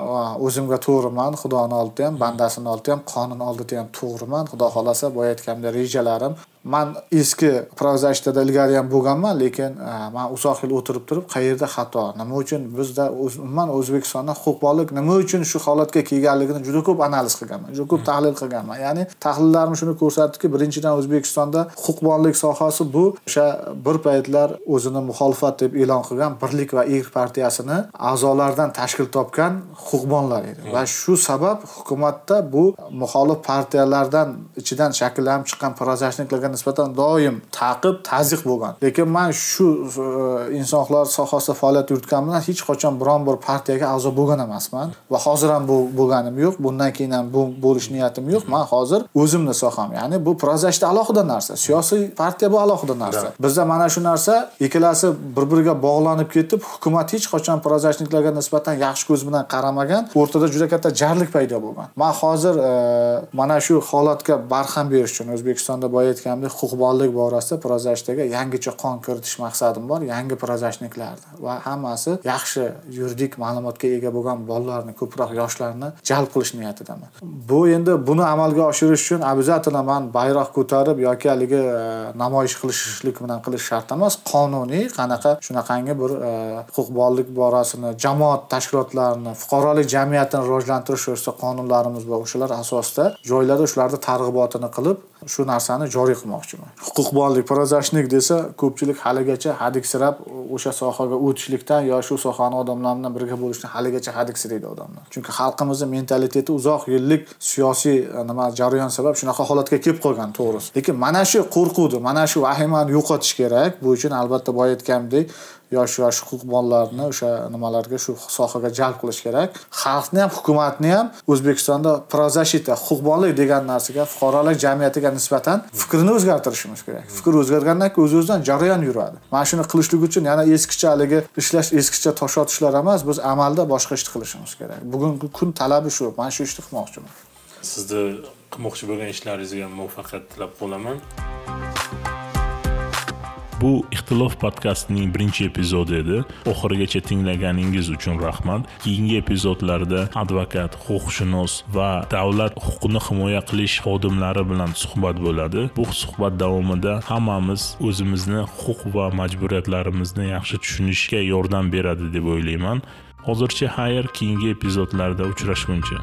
o'zimga to'g'riman xudoni oldida ham bandasini oldida ham qonun oldida ham to'g'riman. Xudo xohlasa boya aytganimdek rejalarim man eski prozashtada ilgari ham bo'lganman lekin e, man uzoq yil o'tirib turib qayerda xato? Nima uchun bizda umuman o'zbekistonda huquqbonlik nima uchun shu holatga kelganligini juda ko'p analiz qilganman juda ko'p tahlil qilganman. Ya'ni tahlillarim shuni ko'rsatdiki birinchidan o'zbekistonda huquqbonlik sohasi bu. O'sha bir paytlar o'zini muxolifat deb e'lon qilgan birlik va erk partiyasini a'zolaridan tashkil topgan huquqbonlar edi. Va shu sabab hukumatda bu muxolif partiyalardan ichidan shakllanib chiqqan prozashniklarga nisbatan doim taqib tazyiq bo'lgan. Lekin man shu e, inson huquqlari sohasida faoliyat yuritganimdan hech qachon biron bir partiyaga a'zo bo'lgan emasman va hozir ham bu bo'lganim yo'q. Bundan keyin ham bu bo'lish niyatim yo'q. Man hozir o'zimni soham ya'ni bu prozashda alohida narsa siyosiy partiya bu alohida narsa. Bizda mana shu narsa ikkalasi bir biriga bog'lanib ketib hukumat hech qachon prozashniklarga nisbatan yaxshi ko'z bilan qaramagan o'rtada juda katta jarlik paydo bo'lgan. Man hozir e, mana shu holatga barham berish uchun o'zbekistonda boya aytganimdek huquqbonlik borasida prozashtaga yangicha qon kiritish maqsadim bor yangi prozashniklarni va hammasi yaxshi yuridik ma'lumotga ega bo'lgan bolalarni ko'proq yoshlarni jalb qilish niyatidaman. Bu endi buni amalga oshirish uchun обязательно man bayroq ko'tarib yoki haligi e, namoyish qilishlik bilan qilish shart emas qonuniy qanaqa shunaqangi bir e, huquqbonlik borasini jamoat tashkilotlarini fuqarolik jamiyatini rivojlantirish to'g'risida qonunlarimiz bor o'shalar asosida joylarda shularni targ'ibotini qilib shu narsani joriy qilmoqchiman. Huquqbonlik prozashnik desa ko'pchilik haligacha hadiksirab o'sha sohaga o'tishlikdan yo shu sohani odamlari bilan birga bo'lishdan haligacha hadiksiraydi odamlar. Chunki xalqimizni mentaliteti uzoq yillik siyosiy e, nima jarayon sabab shunaqa holatga kelib qolgan to'g'risi. Lekin mana shu qo'rquvni mana shu vahimani yo'qotish kerak. Bu uchun albatta boya aytganimdek yosh yosh huquqbonlarni o'sha nimalarga shu sohaga jalb qilish kerak. Xalqni ham hukumatni ham o'zbekistonda prozashita huquqbonlik degan narsaga fuqarolik jamiyatiga nisbatan fikrini o'zgartirishimiz kerak. Fikr o'zgargandan keyin o'z o'zidan jarayon yuradi. Mana shuni qilishlik uchun yana eskicha haligi ishlash eskicha tosh otishlar emas biz amalda boshqa ishni qilishimiz kerak. Bugungi kun talabi shu mana shu ishni qilmoqchiman. Sizni qilmoqchi bo'lgan ishlaringizga muvaffaqiyat tilab qolaman. Bu ixtilof podkastining birinchi epizodi edi. Oxirigacha tinglaganingiz uchun rahmat. Keyingi epizodlarda advokat huquqshunos va davlat huquqini himoya qilish xodimlari bilan suhbat bo'ladi. Bu suhbat davomida hammamiz o'zimizni huquq va majburiyatlarimizni yaxshi tushunishga yordam beradi deb o'ylayman. Hozircha xayr keyingi epizodlarda uchrashguncha.